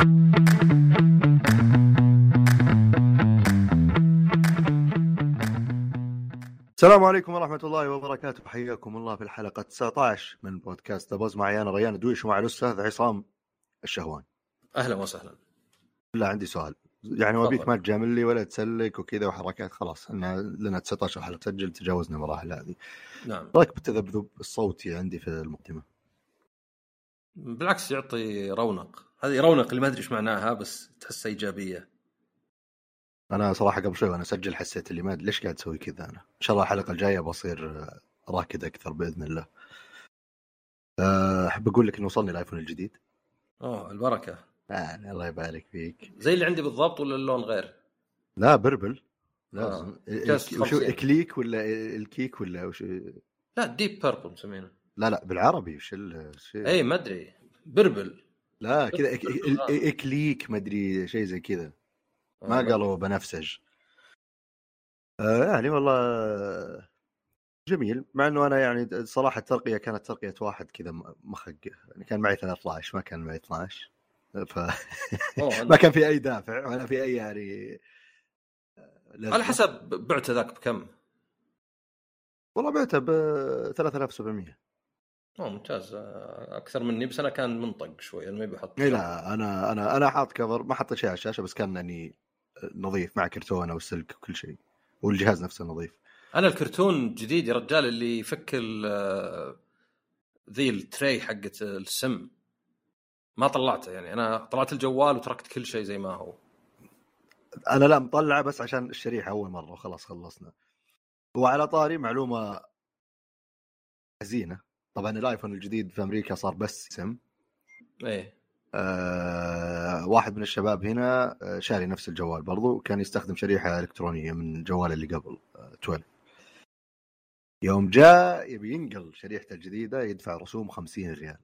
السلام عليكم ورحمة الله وبركاته. حياكم الله في الحلقة 19 من بودكاست دبوز معي أنا ريان دويش ومع الأستاذ عصام الشهوان. أهلا وسهلا. لا عندي سؤال. يعني وابيك. ما تجامل لي ولا تسلك وكذا وحركات خلاص إحنا لنا 19 حلقة تسجل تجاوزنا المراحل هذه. نعم. رأيك بالتذبذب الصوتي عندي في المقدمة؟ بالعكس يعطي رونق. هذه رونق اللي ما أدري إيش معناها بس تحسها إيجابية. أنا صراحة قبل شوي وأنا أسجل حسيت اللي ما ليش قاعد أسوي كذا أنا. إن شاء الله الحلقة الجاية بصير آه، راكد أكثر بإذن الله. آه، أحب أقول لك انه وصلني الآيفون الجديد. أوه البركة. آه الله يبارك فيك. زي اللي عندي بالضبط ولا اللون غير؟ لا بربل. لازم آه. وشو 50. كليك ولا إلكيك ولا وش؟ لا deep purple مسمينه. لا لا بالعربي وش اي ما أدري. purple. لا كذا غامق. إكليك ما أدري شيء زي كذا. آه، ما قالوا بنفسج. آه يعني والله جميل. مع إنه أنا يعني صراحة الترقية كانت ترقية واحد كذا مخق يعني كان معي 13 ما كان معي 12 ف ما كان في أي دافع ولا في أي يعني آه، لازمة. على حسب بعت ذاك بكم؟ والله بعته ب 3700 أوه ممتاز. آه، أكثر مني بس أنا كان منطق شوي أنا ما بحط إي لا أنا أنا أنا حاط cover ما حطيت شيء على الشاشة بس كان يعني نظيف مع كرتونه والسلك وكل شيء والجهاز نفسه نظيف. أنا الكرتون جديد يا رجال اللي يفك آه، ذي ال tray حقت ال SIM. ما طلعته يعني أنا طلعت الجوال وتركت كل شيء زي ما هو. أنا لا مطلعه بس عشان الشريحة أول مرة وخلاص خلصنا. وعلى طاري معلومة حزينة. طبعا الايفون الجديد في أمريكا صار بس سم إيه. آه واحد من الشباب هنا آه، شاري نفس الجوال برضو كان يستخدم شريحة إلكترونية من الجوال اللي قبل آه 12 يوم جاء يبي ينقل شريحته الجديدة يدفع رسوم 50 ريال.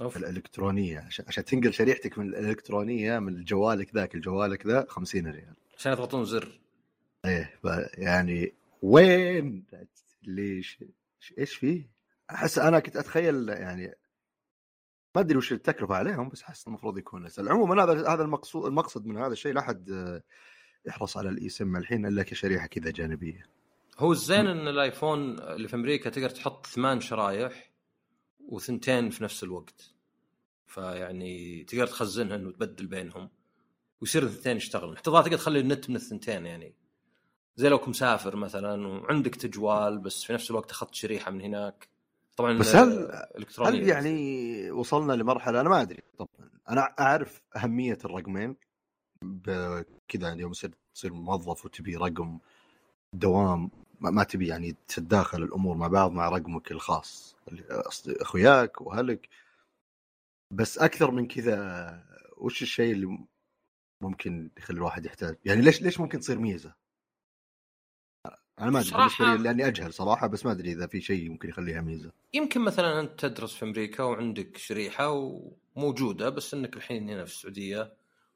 أوف. الإلكترونية عشان عشان تنقل شريحتك من الإلكترونية من جوالك ذاك لجوالك ذا 50 ريال. عشان يضغطون زر. إيه يعني وين؟ ليش؟ إيش فيه؟ أحس أنا كنت أتخيل يعني ما أدري وش التكلفة عليهم بس أحس المفروض يكون أسهل. عموما هذا هذا المقصود المقصد من هذا الشيء لا أحد يحرص على الاي سم الحين إلا كشريحة كذا جانبية. هو الزين إن الآيفون اللي في أمريكا تقدر تحط ثمان شرايح وثنتين في نفس الوقت. فيعني تقدر تخزنهن وتبدل بينهم ويصير الثنتين يشتغلون حتى الظاهر تقدر تخلي النت من الثنتين يعني. زي لو كنت مسافر مثلا وعندك تجوال بس في نفس الوقت أخذت شريحة من هناك. طبعا بس هل- هل يعني وصلنا لمرحلة؟ أنا ما أدري. طبعا أنا أعرف أهمية الرقمين كذا يوم تصير تصير موظف وتبي رقم دوام ما, ما تبي يعني تتداخل الأمور مع بعض مع رقمك الخاص أخوياك وأهلك. بس أكثر من كذا وش الشيء اللي ممكن يخلي الواحد يحتاج؟ يعني ليش ليش ممكن تصير ميزة؟ أنا ما أدري صراحة- لأني أجهل صراحة بس ما أدري إذا في شيء ممكن يخليها ميزة. يمكن مثلا أنت تدرس في أمريكا وعندك شريحة وموجودة بس أنك الحين هنا في السعودية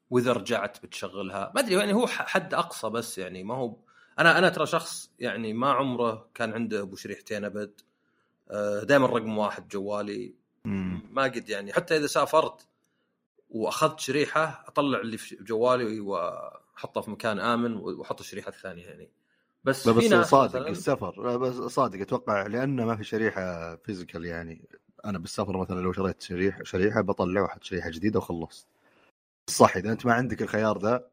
وإذا رجعت بتشغلها. ما أدري يعني هو حد أقصى بس يعني ما هو أنا أنا ترى شخص يعني ما عمره كان عنده أبو شريحتين أبد. دائما رقم واحد جوالي. ما قد يعني حتى إذا سافرت وأخذت شريحة أطلع اللي في جوالي واحطه في مكان آمن وأحط الشريحة الثانية يعني. بس بس صادق مثلاً- السفر. بس صادق أتوقع لأنه ما في شريحة physical يعني. أنا بالسفر مثلا لو شريت شريحة شريحة بطلع واحط شريحة جديدة وخلصت. صح إذا أنت ما عندك الخيار ذا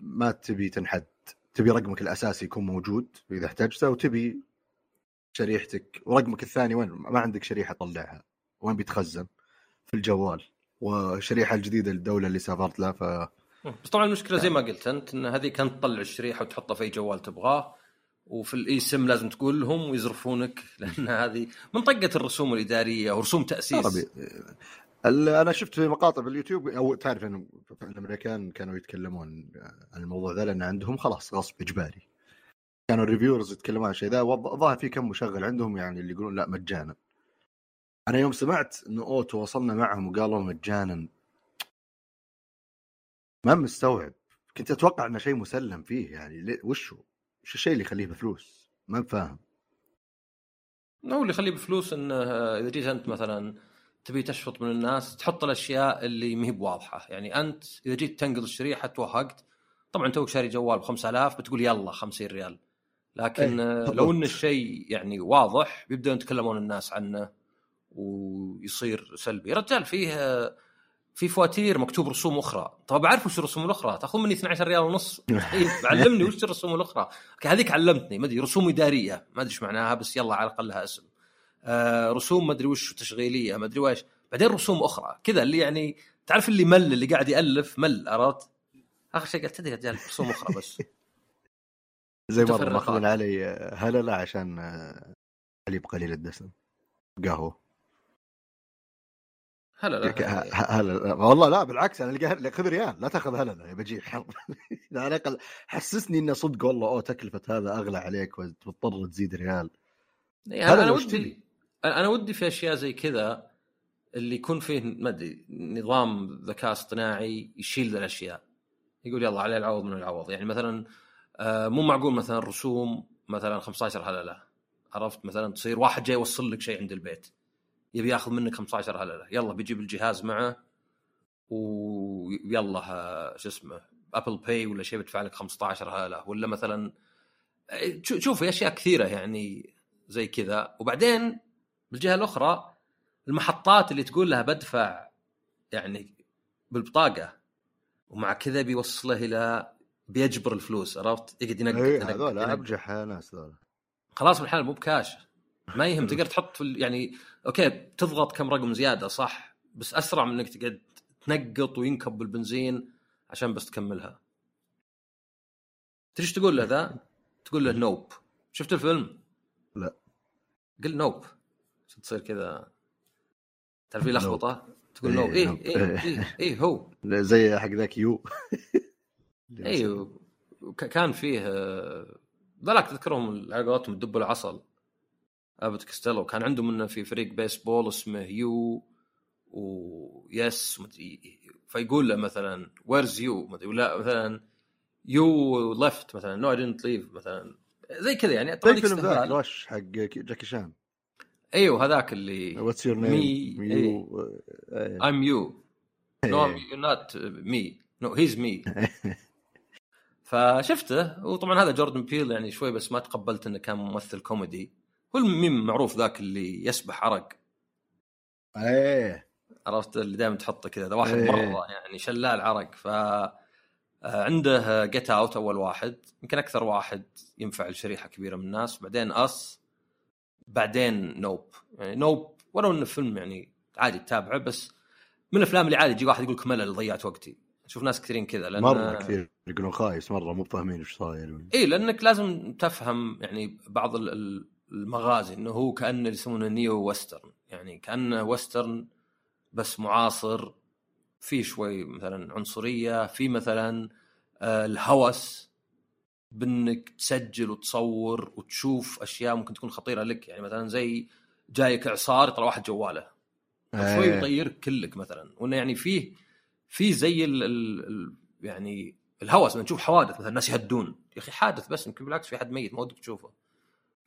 ما تبي تنحد. تبي رقمك الأساسي يكون موجود إذا احتجته وتبي شريحتك. ورقمك الثاني وين؟ ما عندك شريحة طلعها. وين بيتخزن؟ في الجوال. والشريحة الجديدة للدولة اللي سافرت لها ف بس طبعا المشكلة زي ما قلت أنت إن هذه كانت تطلع الشريحة وتحطها في أي جوال تبغاه وفي الإي سم لازم تقول لهم ويزرفونك لأن هذه منطقه الرسوم الإدارية ورسوم تأسيس. عربي أنا شفت في مقاطع باليوتيوب أو تعرف انه الأمريكان كانوا يتكلمون عن الموضوع ذا لأن عندهم خلاص غصب إجباري. كانوا ال reviewers يتكلمون عن الشيء ذا الظاهر في كم مشغل عندهم يعني اللي يقولون لا مجانا. أنا يوم سمعت إنه اوه تواصلنا معهم وقالوا مجانا. ما مستوعب. كنت أتوقع إنه شيء مسلم فيه يعني وش هو؟ وش الشيء اللي يخليه بفلوس؟ ما فاهم. هو اللي يخليه بفلوس إنه إذا جيت أنت مثلا تبي تشفط من الناس تحط الأشياء اللي ما هي بواضحة. يعني أنت إذا جيت تنقل الشريحة توهقت طبعا توك شاري جوال ب 5000 بتقول يلا 50 ريال. لكن آه، لو إن الشيء يعني واضح بيبداون يتكلمون الناس عنه ويصير سلبي. رجال فيه في فواتير مكتوب رسوم أخرى. طب بعرف وش الرسوم الأخرى؟ تاخذ مني 12 ريال ونص. طيب علمني وش الرسوم الأخرى. هذيك علمتني. ما أدري رسوم إدارية. ما أدري إيش معناها بس يلا على الأقل لها اسم. آه رسوم ما أدري وش تشغيلية ما أدري وش بعدين رسوم أخرى. كذا اللي يعني تعرف اللي مل اللي قاعد يألف مل عرفت؟ آخر شيء قلت تدري رجال رسوم أخرى بس. زي مرة. ماخذين علي آه، هلله عشان آه، حليب قليل الدسم. قهوة. هلا لا هلا والله لا بالعكس أنا القى اللي خذ ريال لا تاخذ هلله يا بجيح حر على الاقل حسسني إنه صدق والله أوه تكلفة هذا أغلى عليك وتضطر تزيد ريال. يعني أنا ودي. أنا ودي في أشياء زي كذا اللي يكون فيه ما أدري نظام ذكاء اصطناعي يشيل ذا الأشياء. يقول يلا عليه العوض من العوض. يعني مثلا آه، مو معقول مثلا رسوم مثلا 15 هلله عرفت؟ مثلا تصير واحد جاي يوصل لك شيء عند البيت. يبي ياخذ منك 15 هللة. يلا بيجيب الجهاز معه ويلا آه، شو اسمه ابل باي ولا شيء بيدفع لك 15 هللة. ولا مثلا شو- شوف في أشياء كثيرة يعني زي كذا. وبعدين بالجهة الأخرى المحطات اللي تقول لها بدفع يعني بالبطاقة. ومع كذا بيوصله إلى بيجبر الفلوس عرفت؟ يقعد ينقط ينقط- إيه، هذول. أبجح ناس ذولا. خلاص بالحال مو بكاش. ما يهم تقدر تحط في يعني أوكي تضغط كم رقم زيادة صح بس أسرع من إنك تقعد تنقط وينكب بالبنزين عشان بس تكملها. تدري إيش تقول له ذا؟ تقول له nope شفت الفيلم؟ لا. قل nope عشان تصير كذا تعرف في nope. لخبطه تقول إيه، nope اي. اي اي اي هو زي حق ذاك you أيوه ك- كان فيه آه، ذاك تذكرهم على قولتهم الدب العسل ابت كستيلو كان عندهم إنه في فريق بيسبول اسمه you ويس فيقول له مثلا ويرز يو ولا مثلا يو ليفت مثلا نو اي دنت ليف مثلا زي كذا يعني زي فيلم ذاك استهبال. الوش حق جاكي شان أيوه هذاك اللي واتس يور مي- نيم. يو you. No, إيه. I'm not me. No, he's me. فشفته وطبعا هذا جوردن بيل يعني شوي بس ما تقبلت إنه كان ممثل كوميدي هو الميم معروف ذاك اللي يسبح عرق. إيه. عرفت؟ اللي دائما تحطه كذا ذا واحد إيه. مرة يعني شلال عرق. ف آه، عنده Get Out أول واحد. يمكن أكثر واحد ينفع لشريحة كبيرة من الناس. بعدين Us بعدين Nope يعني Nope ولو إنه فيلم يعني عادي تتابعه بس من الأفلام اللي عادي يجي واحد يقول لك ملل ضيعت وقتي. أشوف ناس كثيرين كذا لأن مرة كثير يقولون خايس مرة مو فاهمين إيش صاير. اي لأنك لازم تفهم يعني بعض ال- ال- المغازي إنه هو كأنه اللي يسمونه neo western يعني كأنه western بس معاصر في شوي مثلا عنصرية في مثلا آه، الهوس بإنك تسجل وتصور وتشوف أشياء ممكن تكون خطيرة لك. يعني مثلا زي جايك اعصار يطلع واحد جواله. شوي إيه. يطيرك كلك مثلا. وإنه يعني فيه في زي ال ال ال يعني الهوس لما نشوف حوادث مثلا الناس يهدون. يا أخي حادث بس يمكن بالعكس في احد ميت ما ودك تشوفه.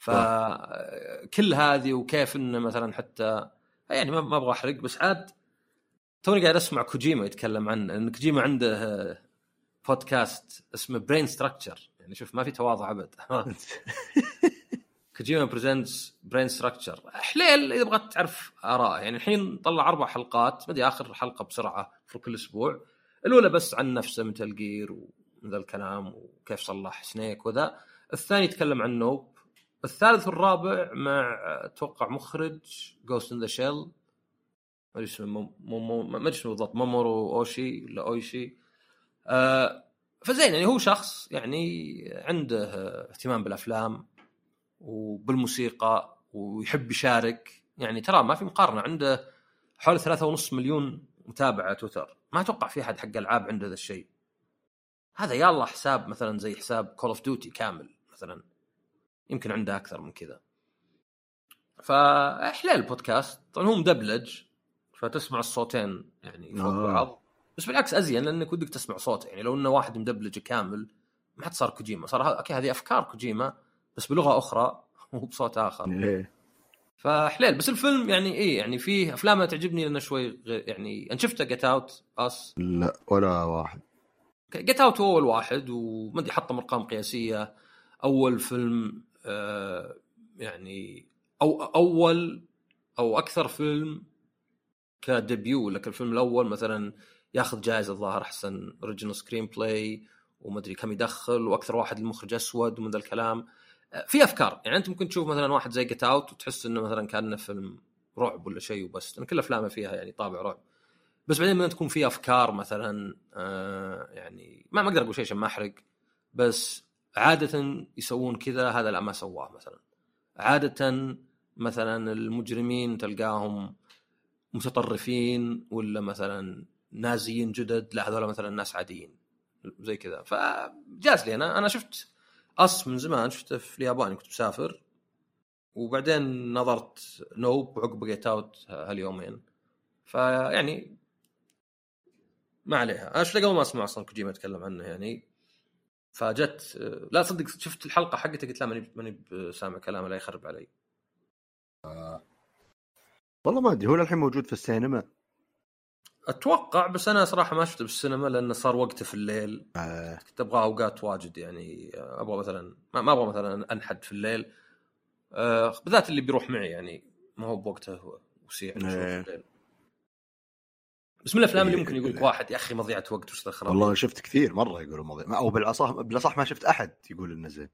فكل هذه وكيف إنه مثلا حتى يعني ما ما أبغى أحرق بس عاد توني قاعد أسمع كوجيما يتكلم عنه لأن كوجيما عنده آه، بودكاست اسمه Brain Structure يعني شوف ما في تواضع أبد. Kojima Presents Brain Structure حليل إذا بغيت تعرف اراء يعني الحين طلع أربع حلقات بدي آخر حلقة بسرعة في كل أسبوع. الأولى بس عن نفسه Metal Gear ومن ذا الكلام وكيف صلح Snake وذا. الثاني يتكلم عن Nope. الثالث والرابع مع أتوقع مخرج Ghost in the Shell ما اسمه ما اسمه بالضبط. مومورو اوشي ولا اويشي آه فزين يعني هو شخص يعني عنده اهتمام بالأفلام وبالموسيقى ويحب يشارك. يعني ترى ما في مقارنة عنده حوالي ثلاثة ونص مليون متابع على تويتر. ما أتوقع في أحد حق ألعاب عنده ذا الشيء. هذا الله حساب مثلا زي حساب Call of Duty كامل مثلا. يمكن عنده أكثر من كذا. فاحلى البودكاست. طبعا هو مدبلج فتسمع الصوتين يعني فوق آه. بعض. بس بالعكس أزين لأنك ودك تسمع صوته يعني لو إنه واحد مدبلجه كامل ما حد صار كوجيما. صار okay هذه أفكار كوجيما بس بلغة أخرى وبصوت آخر. إيه. فحليل بس الفيلم يعني إيه يعني فيه افلام تعجبني لأنه شوي غير يعني أنا شفته Get Out Us؟ لا ولا واحد. Get Out هو أول واحد وما أدري حطم ارقام قياسية. أول فيلم يعني أو أول أو أكثر فيلم ك debut لك الفيلم الأول مثلا ياخذ جائزه الظاهر أحسن original screenplay ومدري كم يدخل وأكثر واحد المخرج أسود ومن ذا الكلام. آه، في أفكار يعني أنت ممكن تشوف مثلا واحد زي جيت اوت وتحس إنه مثلا كأنه فيلم رعب ولا شيء وبس لأن كل أفلامه فيها يعني طابع رعب. بس بعدين لما تكون في أفكار مثلا آه يعني ما ما أقدر أقول شيء عشان ما أحرق بس عادة يسوون كذا هذا لا ما سواه مثلا. عادة مثلا المجرمين تلقاهم متطرفين ولا مثلا نازيين جدد لا هذول مثلا ناس عاديين زي كذا. فجاز لي أنا. أنا شفت Us من زمان شفته في اليابان كنت مسافر. وبعدين نظرت Nope وعقب Get Out هاليومين. فيعني ما عليها. أنا قبل ما أسمع أصلا كوجيما يتكلم عنه يعني. فجت لا صدق شفت الحلقة حقته قلت لا ماني ماني سامع كلامه لا يخرب علي. والله ما أدري هو الحين موجود في السينما؟ أتوقع بس أنا صراحة ما شفته بالسينما لأنه صار وقته في الليل. آه. كنت أبغى أوقات واجد يعني أبغى مثلا ما أبغى مثلا أنحد في الليل. آه بالذات اللي بيروح معي يعني ما هو بوقته وسيع إيه. في الليل. بس من الأفلام اللي إيه، ممكن يقول لك. واحد يا أخي مضيعة وقت وش ذا الخراب والله شفت كثير مرة يقولوا ماضي أو بالاصح بالأصح ما شفت أحد يقول إنه زين.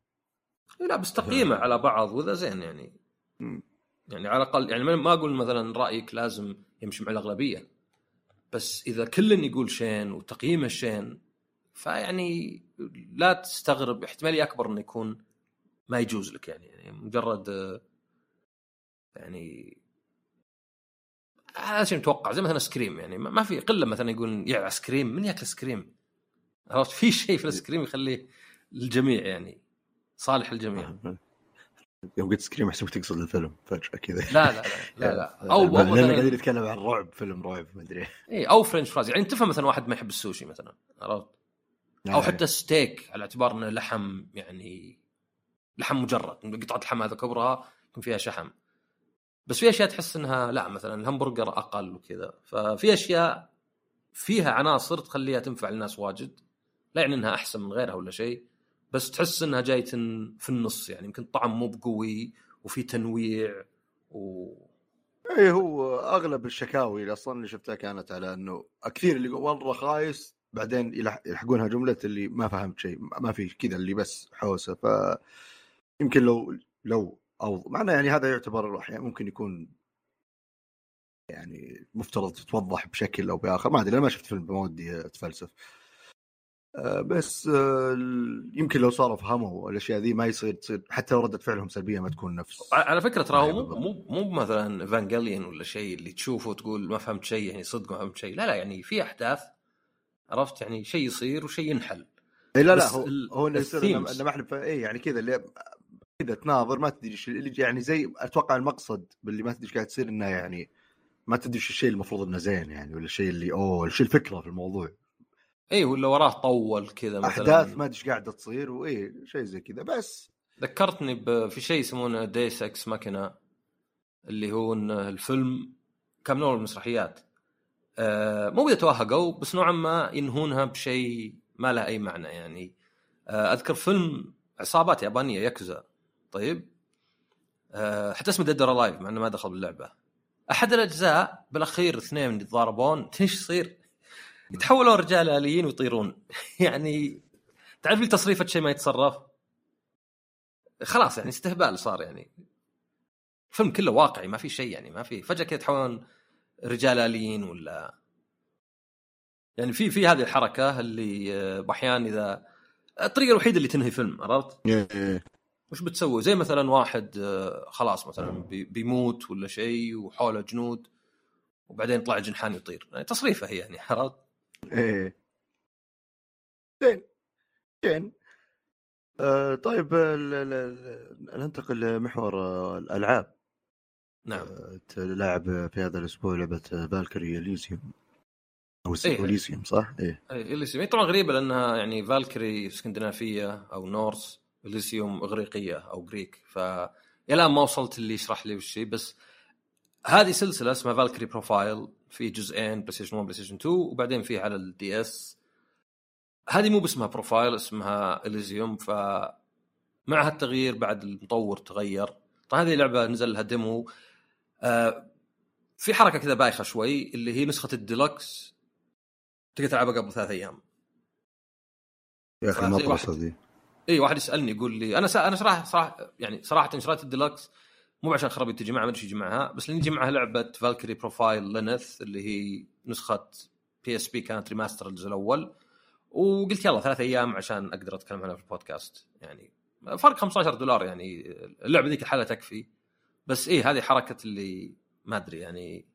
لا بس تقييمه على بعض وذا زين يعني. مم. يعني على الأقل يعني ما- ما أقول مثلا رأيك لازم يمشي مع الأغلبية. بس إذا كل يقول شين وتقييمه شين فيعني لا تستغرب. احتمالية أكبر إنه يكون ما يجوز لك يعني, يعني مجرد آه، يعني هذا شيء متوقع زي مثلا سكريم يعني ما في قلة مثلا يقول يا سكريم من ياكل سكريم عرفت؟ في شيء في السكريم يخليه للجميع يعني صالح للجميع يوم قلت سكريم احسبك تقصد الفيلم فجأة كذا. لا لا لا لا. أو, لأنه مثلا قاعدين نتكلم عن رعب فيلم رعب ما أدري. اي أو french fries يعني تفهم مثلا واحد ما يحب السوشي مثلا عرفت؟ آه. أو حتى ستيك على اعتبار إنه لحم يعني لحم مجرد قطعة لحم هذا كبرها يكون فيها شحم. بس في أشياء تحس إنها لا مثلا الهمبرجر أقل وكذا. ففي أشياء فيها عناصر تخليها تنفع للناس واجد. لا يعني إنها أحسن من غيرها ولا شيء بس تحس إنها جاية في النص يعني. يمكن طعم مو بقوي وفي تنويع و اي هو أغلب الشكاوي اللي أصلا اللي شفتها كانت على إنه كثير اللي مره خايس بعدين يلح- يلحقونها جملة اللي ما فهمت شيء ما في كذا اللي بس حوسة. ف يمكن لو لو أو معناه يعني هذا يعتبر أحيانا ممكن يكون يعني مفترض تتوضح بشكل أو بآخر. ما أدري أنا ما شفت فيلم ما ودي اتفلسف آه، بس آه، يمكن لو صاروا فهموا الاشياء ذي ما يصير تصير حتى لو ردة فعلهم سلبية ما تكون نفس على فكرة ترى هو مو. مو مثلا ايفانجيليون ولا شيء اللي تشوفه وتقول ما فهمت شيء يعني صدق ما فهمت شيء. لا لا يعني في أحداث عرفت؟ يعني شيء يصير وشيء ينحل. اي لا لا هو هو إنه يصير إنه ما إحنا اي يعني كذا اللي كذا تناظر ما تدري إيش اللي يعني زي أتوقع المقصد باللي ما تدري إيش قاعد تصير إنه يعني ما تدري إيش الشيء المفروض إنه زين يعني ولا الشيء اللي أوه إيش الفكرة في الموضوع؟ اي ولا وراه طول كذا مثلا. أحداث ما أدري إيش قاعدة تصير وإيه شيء زي كذا. بس ذكرتني في شيء يسمونه deus ex machina اللي هو إن الفيلم كان من أول المسرحيات. آه مو توهقوا بس نوعا ما ينهونها بشيء ما له أي معنى يعني. آه أذكر فيلم عصابات يابانية ياكوزا. طيب. آه حتى اسمه Dead or Alive مع إنه ما دخل باللعبة. أحد الأجزاء بالأخير اثنين يتضاربون إيش يصير؟ يتحولون رجال آليين ويطيرون. يعني تعرف لي تصريفه شيء ما يتصرف؟ خلاص يعني استهبال صار يعني. الفيلم كله واقعي ما في شيء يعني ما في. فجأة كذا يتحولون رجال آليين ولا؟ يعني في في هذه الحركة اللي آه، باحيان إذا الطريقة الوحيدة اللي تنهي فيلم عرفت؟ وش بتسوي؟ زي مثلا واحد آه، خلاص مثلا بي- بيموت ولا شيء وحوله جنود وبعدين طلع جنحان يطير. يعني تصريفه هي يعني عرفت؟ إيه. زين. زين. آه طيب ال- ننتقل لمحور آه، الألعاب. نعم. آه، لاعب في هذا الأسبوع لعبة فالكري اليزيوم أو إيه. اليزيوم صح؟ إيه. اي اليسيوم هي طبعا غريبة لأنها يعني فالكري اسكندنافيه أو نورس اليسيوم اغريقيه أو جريك ف الآن ما وصلت اللي يشرح لي وش بس هذه سلسلة اسمها Valkyrie Profile في جزئين PlayStation 1 PlayStation 2 وبعدين في على ال DS هذه مو باسمها Profile اسمها Elysium ف مع هالتغيير بعد المطور تغير. طبعا هذه لعبة نزل لها demo آه في حركة كذا بايخة شوي اللي هي نسخة الديلكس. تقدر تلعبها قبل ثلاث أيام. يا أخي واحد- ذي اي واحد يسألني يقول لي أنا سا... أنا صراحة صراحة يعني صراحة شريت الديلكس مو عشان خرابيط تجي معها ما أدري إيش يجي معها بس يجي معها لعبة Valkyrie Profile Lenneth اللي هي نسخة PSP كانت remaster الجزء الأول وقلت يلا ثلاث أيام عشان أقدر أتكلم عنها في البودكاست. يعني فرق 15 دولار يعني اللعبة ذيك الحالة تكفي. بس إيه هذه حركة اللي ما أدري يعني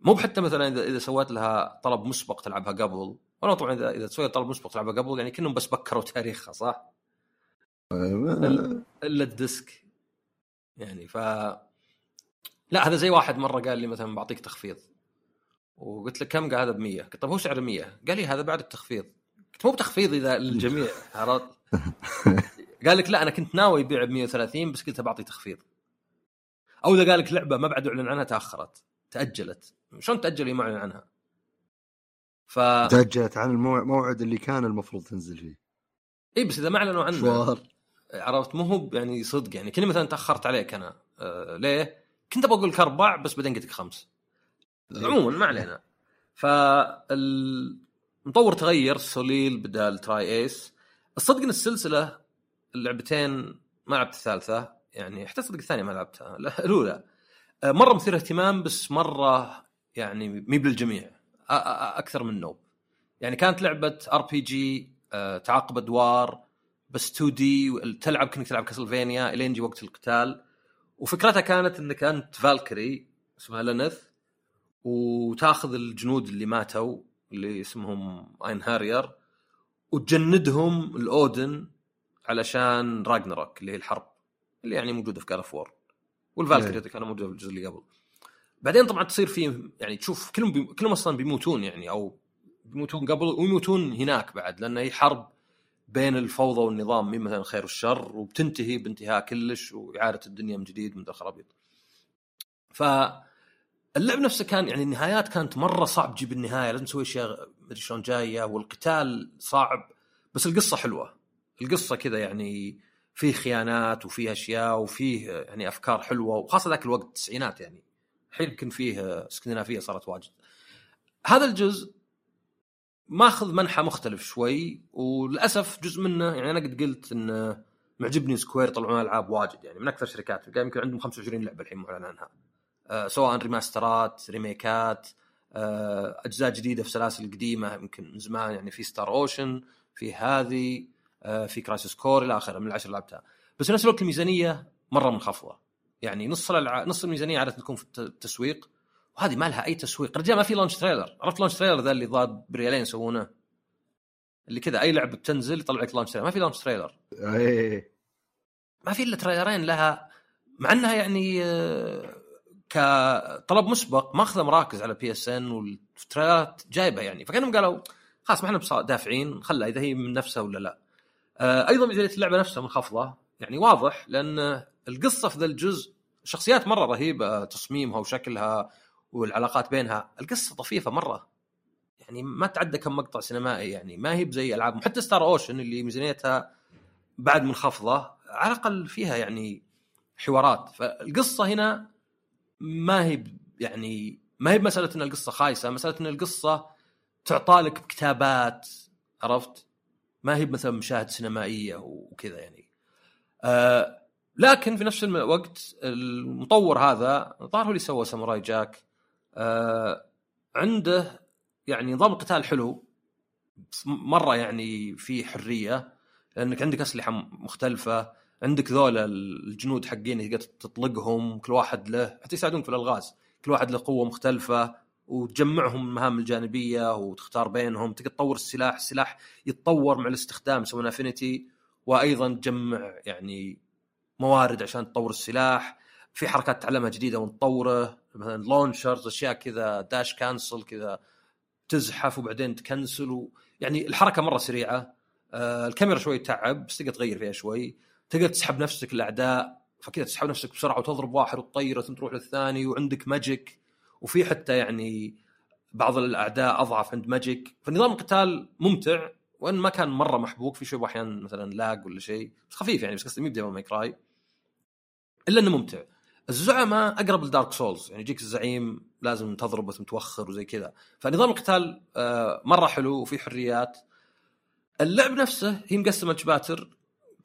مو بحتى مثلا إذا إذا سويت لها طلب مسبق تلعبها قبل ولا طبعا اذا إذا سويت طلب مسبق تلعبها قبل يعني كأنهم بس بكروا تاريخها صح؟ آه، الا الديسك. يعني ف لا هذا زي واحد مرة قال لي مثلا بعطيك تخفيض. وقلت له كم؟ قال هذا ب 100 قلت طيب هو سعره 100 قال لي هذا بعد التخفيض. قلت مو بتخفيض إذا للجميع عرفت؟ قال لك لا أنا كنت ناوي يبيع ب 130 بس قلت بعطي تخفيض. أو إذا قال لك لعبة ما بعد أعلن عنها تأخرت تأجلت. شلون تأجل ما اعلن عنها؟ ف تاجلت عن الموعد اللي كان المفروض تنزل فيه. إي بس إذا ما أعلنوا عنها مشوار عرفت؟ مو هو يعني صدق يعني كني مثلا تأخرت عليك أنا آه ليه؟ كنت أبغى أقول لك أربع بس بعدين قلت لك خمس. عموما ما علينا. فالمطور تغير سوليل بدال تراي إيس. الصدق إن السلسلة اللعبتين ما لعبت الثالثة يعني حتى صدق الثانية ما لعبتها لا، الأولى. آه، مرة مثيرة اهتمام بس مرة يعني مي بالجميع. أكثر من نوب. يعني كانت لعبة RPG تعاقب أدوار بس 2D تلعب كأنك تلعب كاسلفانيا الين يجي وقت القتال. وفكرتها كانت إنك أنت فالكري اسمها لينيث وتاخذ الجنود اللي ماتوا اللي اسمهم اينهاريار وتجندهم لأودن علشان راجنروك اللي هي الحرب اللي يعني موجودة في قاد اوف وور والفالكري. كانوا موجودة في الجزء اللي قبل. بعدين طبعا تصير فيه يعني تشوف كلهم بي... كلهم أصلا بيموتون يعني أو بيموتون قبل ويموتون هناك بعد لأن هي حرب بين الفوضى والنظام مين مثلا الخير والشر وبتنتهي بانتهاء كلش وإعادة الدنيا من جديد من الخرابيط. فاللعب نفسه كان يعني النهايات كانت مرة صعب تجيب النهاية لازم تسوي أشياء مدري شلون جاية والقتال صعب بس القصة حلوة. القصة كذا يعني فيه خيانات وفيه أشياء وفيه يعني أفكار حلوة وخاصة ذاك الوقت التسعينات يعني الحين يمكن فيه اسكندنافيه صارت واجد. هذا الجزء ماخذ منحى مختلف شوي وللأسف جزء منه يعني أنا قد قلت إن معجبني سكوير يطلعون ألعاب واجد يعني من أكثر قاعد يمكن عندهم 25 لعبة الحين معلن عنها. أه سواء ريماسترات ريميكات أه أجزاء جديدة في سلاسل قديمة يمكن من زمان يعني في ستار اوشن في هذه أه في كرايسيس كور إلى آخره من العشر لعبتها. بس في نفس الوقت الميزانية مرة منخفضة. يعني نص الألع... نص الميزانية عادة تكون في التسويق وهذه ما لها أي تسويق. رجال ما في launch trailer عرفت launch trailer ذا اللي ضاد بريالين يسوونه؟ اللي كذا أي لعبة بتنزل يطلع لك launch trailer ما في launch trailer إيه ما في إلا تريلرين لها مع إنها يعني آه، كطلب مسبق ماخذة مراكز على بي اس ان والتريلرات جايبة يعني. فكأنهم قالوا خلاص ما إحنا دافعين خلها إذا هي من نفسها ولا لا. آه، أيضا ميزانية اللعبة نفسها منخفضة يعني واضح لأن القصة في ذا الجزء شخصيات مرة رهيبة تصميمها وشكلها والعلاقات بينها. القصة طفيفة مرة. يعني ما تعدى كم مقطع سينمائي يعني ما هي بزي العاب حتى ستار اوشن اللي ميزانيتها بعد منخفضة على الأقل فيها يعني حوارات. فالقصة هنا ما هي يعني ما هي بمسألة إن القصة خايسة مسألة إن القصة تعطى لك بكتابات عرفت؟ ما هي مثلا مشاهد سينمائية وكذا يعني. آه لكن في نفس الوقت المطور هذا الظاهر هو اللي سوى ساموراي جاك آه عنده يعني نظام القتال حلو مرة يعني في حرية لأنك عندك أسلحة مختلفة عندك ذولا الجنود حقين تقدر تطلقهم كل واحد له حتى يساعدونك في الألغاز كل واحد له قوة مختلفة وتجمعهم المهام الجانبية وتختار بينهم تقدر تطور السلاح السلاح يتطور مع الاستخدام يسوون affinity وأيضا تجمع يعني موارد عشان تطور السلاح في حركات تعلمها جديدة ونطوره مثلا launchers أشياء كذا dash cancel كذا تزحف وبعدين تكنسل و... يعني الحركة مرة سريعة. آه الكاميرا شوي تعب بس تقدر تغير فيها شوي. تقدر تسحب نفسك الاعداء فكذا تسحب نفسك بسرعة وتضرب واحد وتطيره ثم تروح للثاني وعندك magic وفي حتى يعني بعض الأعداء أضعف عند magic فنظام القتال ممتع وإن ما كان مرة محبوك في شوي أحيانا مثلا lag ولا شيء بس خفيف يعني بس قصدي مي بديفل ماي كراي إلا إنه ممتع. الزعماء أقرب لدارك سولز. يعني يجيك الزعيم لازم تضربه ثم توخر وزي كذا. فنظام القتال آه، مرة حلو وفي حريات. اللعب نفسه هي مقسمة لشباتر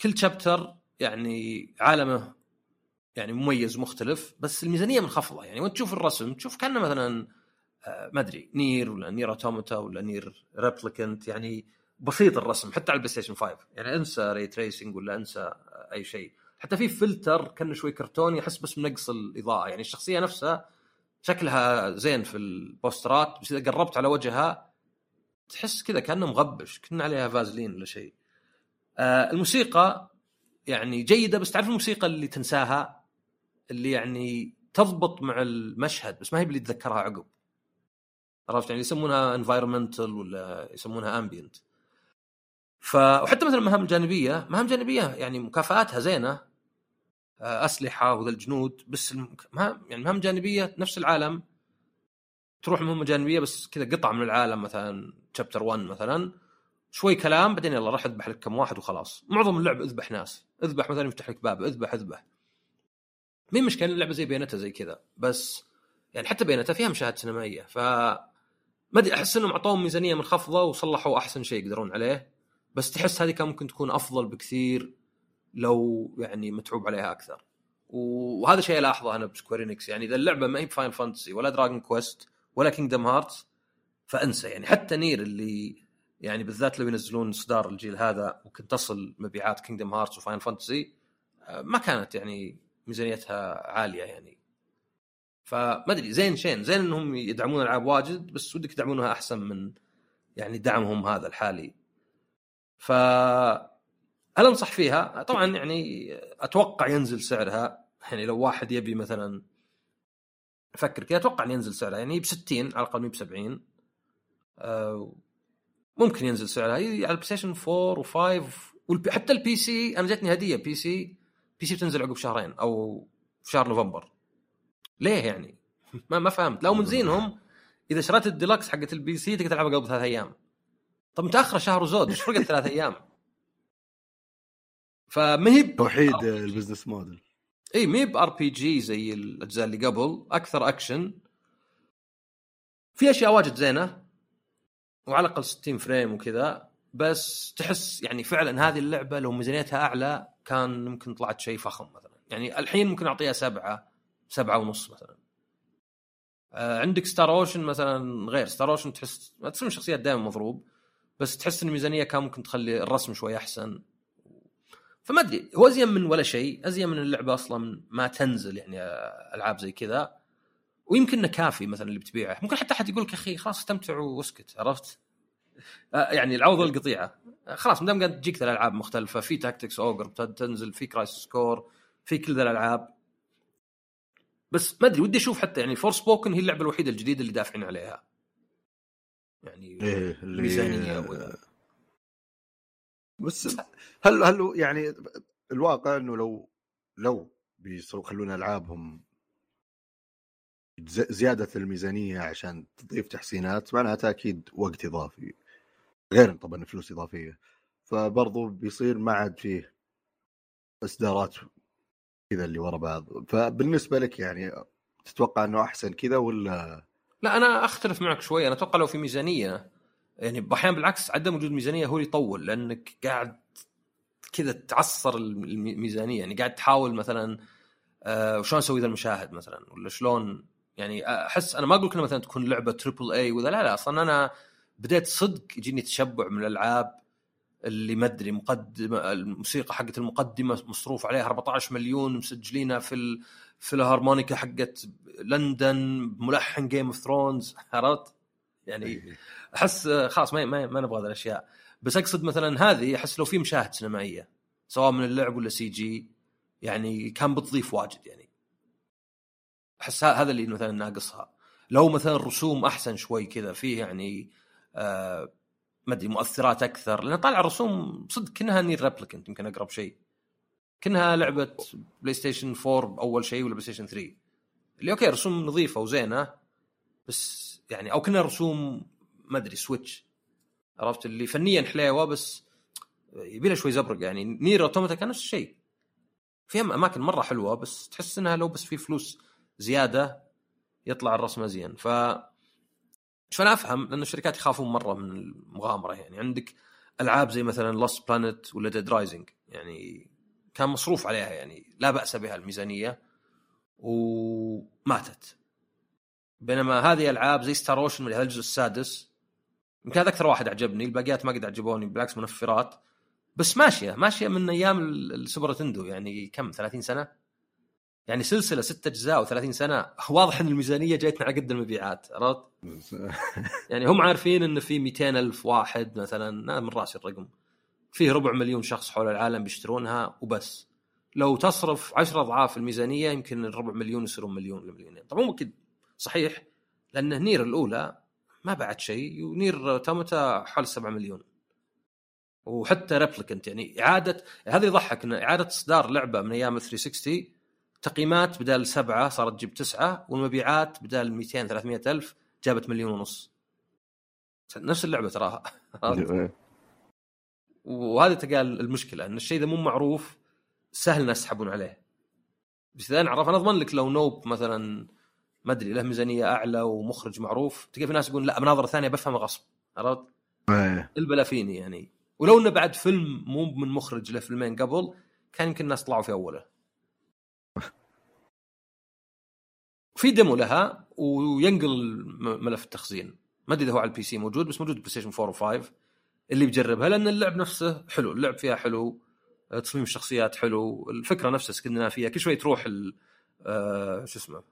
كل chapter يعني عالمه يعني مميز ومختلف بس الميزانية منخفضه يعني وانت تشوف الرسم تشوف كأنه مثلا آه، ما أدري نير ولا نير أوتوماتا ولا نير ريبليكنت. يعني بسيط الرسم حتى على البلاي ستيشن 5 يعني انسى ray tracing ولا انسى آه، أي شيء. حتى في فلتر كأنه شوي كرتوني أحس بس منقص الإضاءة. يعني الشخصية نفسها شكلها زين في البوسترات بس إذا قربت على وجهها تحس كذا كأنه مغبش كنا عليها فازلين ولا شيء. آه الموسيقى يعني جيدة بس تعرف الموسيقى اللي تنساها؟ اللي يعني تضبط مع المشهد بس ما هي اللي تذكرها عقب. عرفت؟ يعني يسمونها environmental ولا يسمونها ambient ف وحتى مثلا المهام الجانبية مهام جانبية يعني مكافآتها زينة. آه، أسلحة وذا الجنود بس المهام يعني مهام جانبية نفس العالم. تروح مهمة جانبية بس كذا قطعه من العالم مثلا شابتر 1 مثلا. شوي كلام بعدين يلا راح اذبح لك كم واحد وخلاص. معظم اللعب اذبح ناس. اذبح مثلا يفتح لك باب اذبح اذبح. مين مشكلة اللعبة زي بينتا زي كذا؟ بس يعني حتى بينتا فيها مشاهد سينمائية ف ما أدري أحس إنهم أعطوهم ميزانية منخفضه وصلحوا أحسن شيء يقدرون عليه. بس تحس هذه كان ممكن تكون أفضل بكثير لو يعني متعوب عليها أكثر. وهذا شيء ألاحظه أنا بسكوير اينكس يعني إذا اللعبة ما هي بفاينل فانتسي ولا دراجون كويست ولا كينجدم هارتس فأنسى. يعني حتى نير اللي يعني بالذات لو ينزلون اصدار الجيل هذا ممكن تصل مبيعات كينجدم هارتس وفاينل فانتسي ما كانت يعني ميزانيتها عالية يعني. فما أدري زين شين. زين إنهم يدعمون ألعاب واجد بس ودك يدعمونها أحسن من يعني دعمهم هذا الحالي. ف هل أنصح فيها؟ طبعا يعني أتوقع ينزل سعرها. يعني لو واحد يبي مثلا أفكر كذا أتوقع ان ينزل سعرها. يعني ب 60 على الأقل ب 70 أه ممكن ينزل سعرها. على البلاي ستيشن 4 و5 حتى ال PC أنا جتني هدية. PC PC بتنزل عقب شهرين أو في شهر نوفمبر. ليه يعني؟ ما ما فهمت. لو من زينهم إذا شريت الديلكس حقت ال PC تقدر تلعبها قبل ثلاث أيام. طب متاخره شهر وزود إيش فرقت ثلاث أيام؟ فما هي توحيد ال business model. إي ما هي بـ RPG زي الأجزاء اللي قبل أكثر أكشن. في أشياء واجد زينة وعلى الأقل 60 frame وكذا بس تحس يعني فعلا هذه اللعبة لو ميزانيتها أعلى كان ممكن طلعت شيء فخم مثلا. يعني الحين ممكن أعطيها سبعة سبعة ونص مثلا. آه عندك ستار اوشن مثلا غير. ستار اوشن تحس ما تسمى شخصيات دائما مضروب. بس تحس إن الميزانية كان ممكن تخلي الرسم شوي أحسن. فما أدري هو أزين من ولا شيء أزين من اللعبة أصلا ما تنزل يعني ألعاب زي كذا. ويمكن كافي مثلا اللي بتبيعه. ممكن حتى أحد يقول لك أخي خلاص استمتع واسكت عرفت؟ آه، يعني العوض القطيعة. آه، خلاص ما دام قاعد تجيك الألعاب مختلفة في تاكتكس اوجر تنزل في كرايس سكور في كل ذا الألعاب. بس ما أدري ودي أشوف حتى يعني فور سبوكن هي اللعبة الوحيدة الجديدة اللي دافعين عليها. يعني إيه ميزانيه بس هل هل يعني الواقع إنه لو لو بيخلون ألعابهم زيادة الميزانية عشان تضيف تحسينات معناتها أكيد وقت إضافي. غير طبعا فلوس إضافية. فبرضو بيصير ما عاد فيه إصدارات كذا اللي ورا بعض. فبالنسبة لك يعني تتوقع إنه أحسن كذا ولا لا أنا أختلف معك شوي. أنا أتوقع لو في ميزانية يعني أحيانا بالعكس عدم وجود ميزانية هو اللي يطول لأنك قاعد كذا تعصر الميزانية. يعني قاعد تحاول مثلا آه وشلون أسوي ذا المشاهد مثلا؟ ولا شلون؟ يعني أحس أنا ما أقول لك مثلا تكون لعبة triple A وذا لا لا أصلا أنا بديت صدق يجيني تشبع من الألعاب اللي ما أدري مقدمة الموسيقى حقت المقدمة مصروف عليها 14 مليون مسجلينها في. في الهارمونيكا حقت لندن ملحن Game of Thrones عرفت؟ يعني أحس خلاص ما ما, ما نبغى هذه الأشياء. بس أقصد مثلا هذه أحس لو في مشاهد سينمائية سواء من اللعب ولا CG يعني كان بتضيف واجد يعني. أحس هذا اللي مثلا ناقصها. لو مثلا الرسوم أحسن شوي كذا فيه يعني آه ما أدري مؤثرات أكثر لأن طالع الرسوم صدق كأنها Nier Replicant يمكن أقرب شيء. كأنها لعبة PlayStation 4 اول شيء ولا PlayStation 3 اللي okay رسوم نظيفة وزينة بس يعني أو كنا رسوم ما أدري Switch عرفت؟ اللي فنيا حليوة بس يبي لها شوي زبرق يعني. Nier Automata كان نفس الشيء. في أماكن مرة حلوة بس تحس إنها لو بس في فلوس زيادة يطلع الرسم ازين ف فانا أفهم؟ لأن الشركات يخافون مرة من المغامرة يعني. عندك ألعاب زي مثلا Lost Planet ولا Dead Rising يعني كان مصروف عليها يعني لا بأس بها الميزانية وماتت. بينما هذه ألعاب زي Star Ocean من الجزء السادس يمكن هذا أكثر واحد عجبني الباقيات ما قد عجبوني بالعكس منفرات. بس ماشية ماشية من أيام السوبر تندو يعني كم 30 سنة؟ يعني سلسلة ست أجزاء و30 سنة. واضح إن الميزانية جايتنا على قد المبيعات عرفت؟ يعني هم عارفين إن في 200 ألف واحد مثلا من راسي الرقم. فيه ربع مليون شخص حول العالم بيشترونها وبس. لو تصرف 10 أضعاف الميزانية يمكن الربع مليون يصيرون مليون لمليونين. طبعا مو أكيد صحيح لأن نير الأولى ما بعد شيء و Nier Automata حول 7 مليون. وحتى Replicant يعني إعادة هذا يضحك إن إعادة إصدار لعبة من أيام 360 تقييمات بدال سبعة صارت تجيب تسعة والمبيعات بدال 200 300 ألف جابت مليون ونص. نفس اللعبة تراها وهذا تقال المشكلة إن الشيء ذا مو معروف سهل الناس يسحبون عليه. بس إذا نعرف أنا أضمن لك لو Nope مثلا ما أدري له ميزانية أعلى ومخرج معروف تلقى في ناس يقول لا بناظرة ثانية بفهمه غصب عرفت؟ إيه. البلا فيني يعني. ولو إنه بعد فيلم مو من مخرج له فيلمين قبل كان يمكن الناس طلعوا في أوله. في demo لها وينقل ملف التخزين. ما أدري إذا هو على ال PC موجود بس موجود PlayStation 4 و5 اللي بيجربها لأن اللعب نفسه حلو اللعب فيها حلو تصميم الشخصيات حلو الفكرة نفسها سكننا فيها كل شوي تروح آه شو اسمه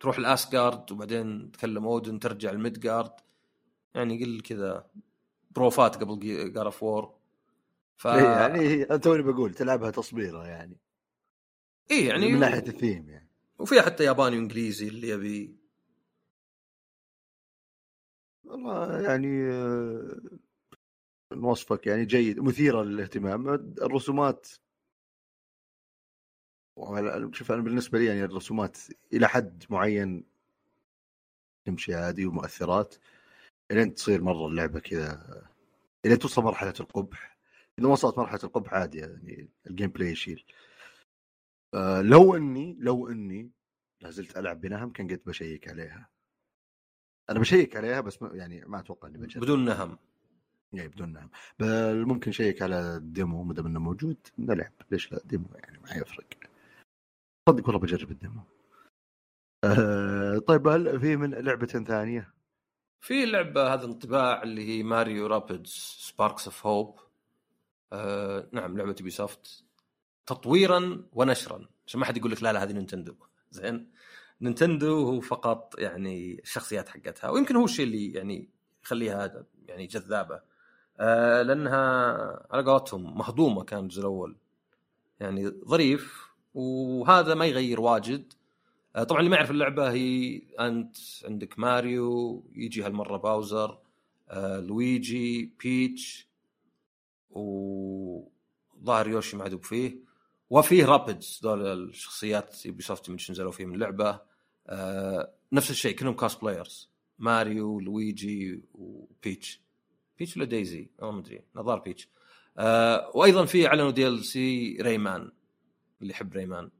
تروح ال Asgard وبعدين تكلم Odin ترجع ال Midgard يعني قل كذا بروفات قبل God of War ف... إيه يعني توني بقول تلعبها تصبيرة يعني. اي يعني من ناحية الثيم يعني. وفيها حتى ياباني وإنجليزي اللي يبي. والله يعني آه، وصفك يعني جيد مثيرة للاهتمام. الرسومات شوف أنا بالنسبة لي يعني الرسومات إلى حد معين تمشي عادي ومؤثرات. إلين تصير مرة اللعبة كذا الين توصل مرحلة القبح. إذا وصلت مرحلة القبح عادي يعني ال gameplay يشيل. آه لو إني لو إني لا زلت ألعب بنهم كان قد ب check عليها. أنا ب check عليها بس يعني ما أتوقع إني بدون نهم. يعني بدون نهم بل ممكن check على ال demo ما دام إنه موجود نلعب ليش لا؟ demo يعني ما يفرق. صدق والله بجرب ال demo. أه طيب هل في من لعبة ثانية؟ في لعبة هذا انطباع اللي هي Mario Rabbids Sparks of Hope نعم لعبة Ubisoft تطويرا ونشرا. عشان ما حد يقول لك لا لا هذه Nintendo. زين؟ Nintendo هو فقط يعني الشخصيات حقتها ويمكن هو الشيء اللي يعني يخليها يعني جذابة. آه لأنها على قولتهم مهضومة كان الجزء الأول. يعني ظريف وهذا ما يغير واجد. آه طبعا اللي ما يعرف اللعبة هي أنت عندك ماريو يجي هالمرة Bowser آه Luigi Peach وظاهر Yoshi معدوب فيه. وفيه Rabbids ذول الشخصيات Ubisoft نزلوا فيه من اللعبة. آه نفس الشيء كلهم cast players ماريو لويجي وبيتش. بيتش ولا دايزي؟ ما أدري. نظار بيتش. آه وأيضا في اعلنوا DLC ريمان اللي يحب ريمان.